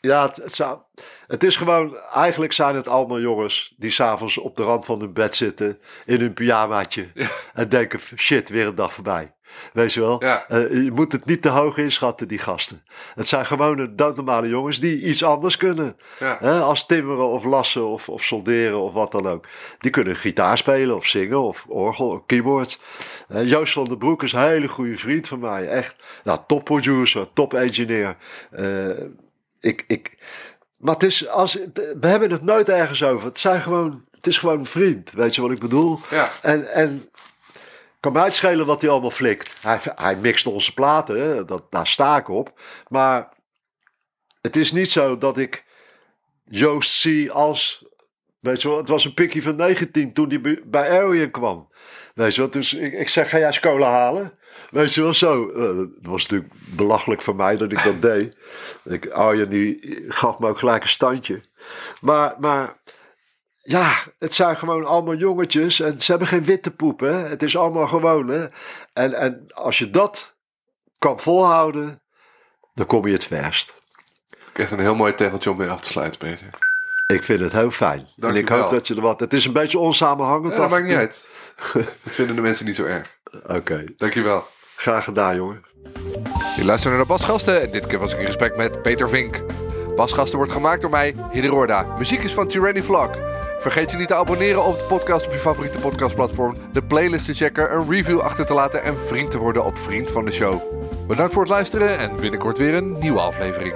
ja, het, het, zou, het, is gewoon, eigenlijk zijn het allemaal jongens die s'avonds op de rand van hun bed zitten in hun pyjamaatje ja. en denken, shit, weer een dag voorbij. Weet je wel? Ja. Uh, je moet het niet te hoog inschatten, die gasten. Het zijn gewoon doodnormale jongens die iets anders kunnen. Ja. Hè, als timmeren of lassen of, of solderen of wat dan ook. Die kunnen gitaar spelen of zingen of orgel of keyboards. Uh, Joost van der Broek is een hele goede vriend van mij. Echt, nou, top producer, top engineer. Uh, ik, ik, Maar het is, als, we hebben het nooit ergens over. Het, zijn gewoon, het is gewoon een vriend. Weet je wat ik bedoel? Ja. En, en kan mij het schelen wat hij allemaal flikt. Hij, hij mixt onze platen? Dat, daar sta ik op. Maar het is niet zo dat ik Joost zie als... Weet je wel, het was een pikkie van 19 toen hij bij- Aryan kwam. Weet je wel, dus ik, ik zeg, ga jij eens cola halen? Weet je wel, zo. Eh, Het was natuurlijk belachelijk voor mij dat ik dat deed. Ik, Arjen die gaf me ook gelijk een standje. Maar, maar ja, het zijn gewoon allemaal jongetjes en ze hebben geen witte poep, hè. Het is allemaal gewoon, hè. En, en als je dat kan volhouden, dan kom je het verst. Echt een heel mooi tegeltje om mee af te sluiten, Peter. Ik vind het heel fijn. en ik hoop dat je er wat... Het is een beetje onsamenhangend. Ja, dat maakt niet uit. Dat vinden de mensen niet zo erg. Oké, Dankjewel. graag gedaan, jongen. Je luistert naar Basgasten en dit keer was ik in gesprek met Peter Vink. Basgasten wordt gemaakt door mij, Hidde Roorda. Muziek is van Tyranny Vlog. Vergeet je niet te abonneren op de podcast op je favoriete podcastplatform, de playlist te checken, een review achter te laten en vriend te worden op Vriend van de Show. Bedankt voor het luisteren en binnenkort weer een nieuwe aflevering.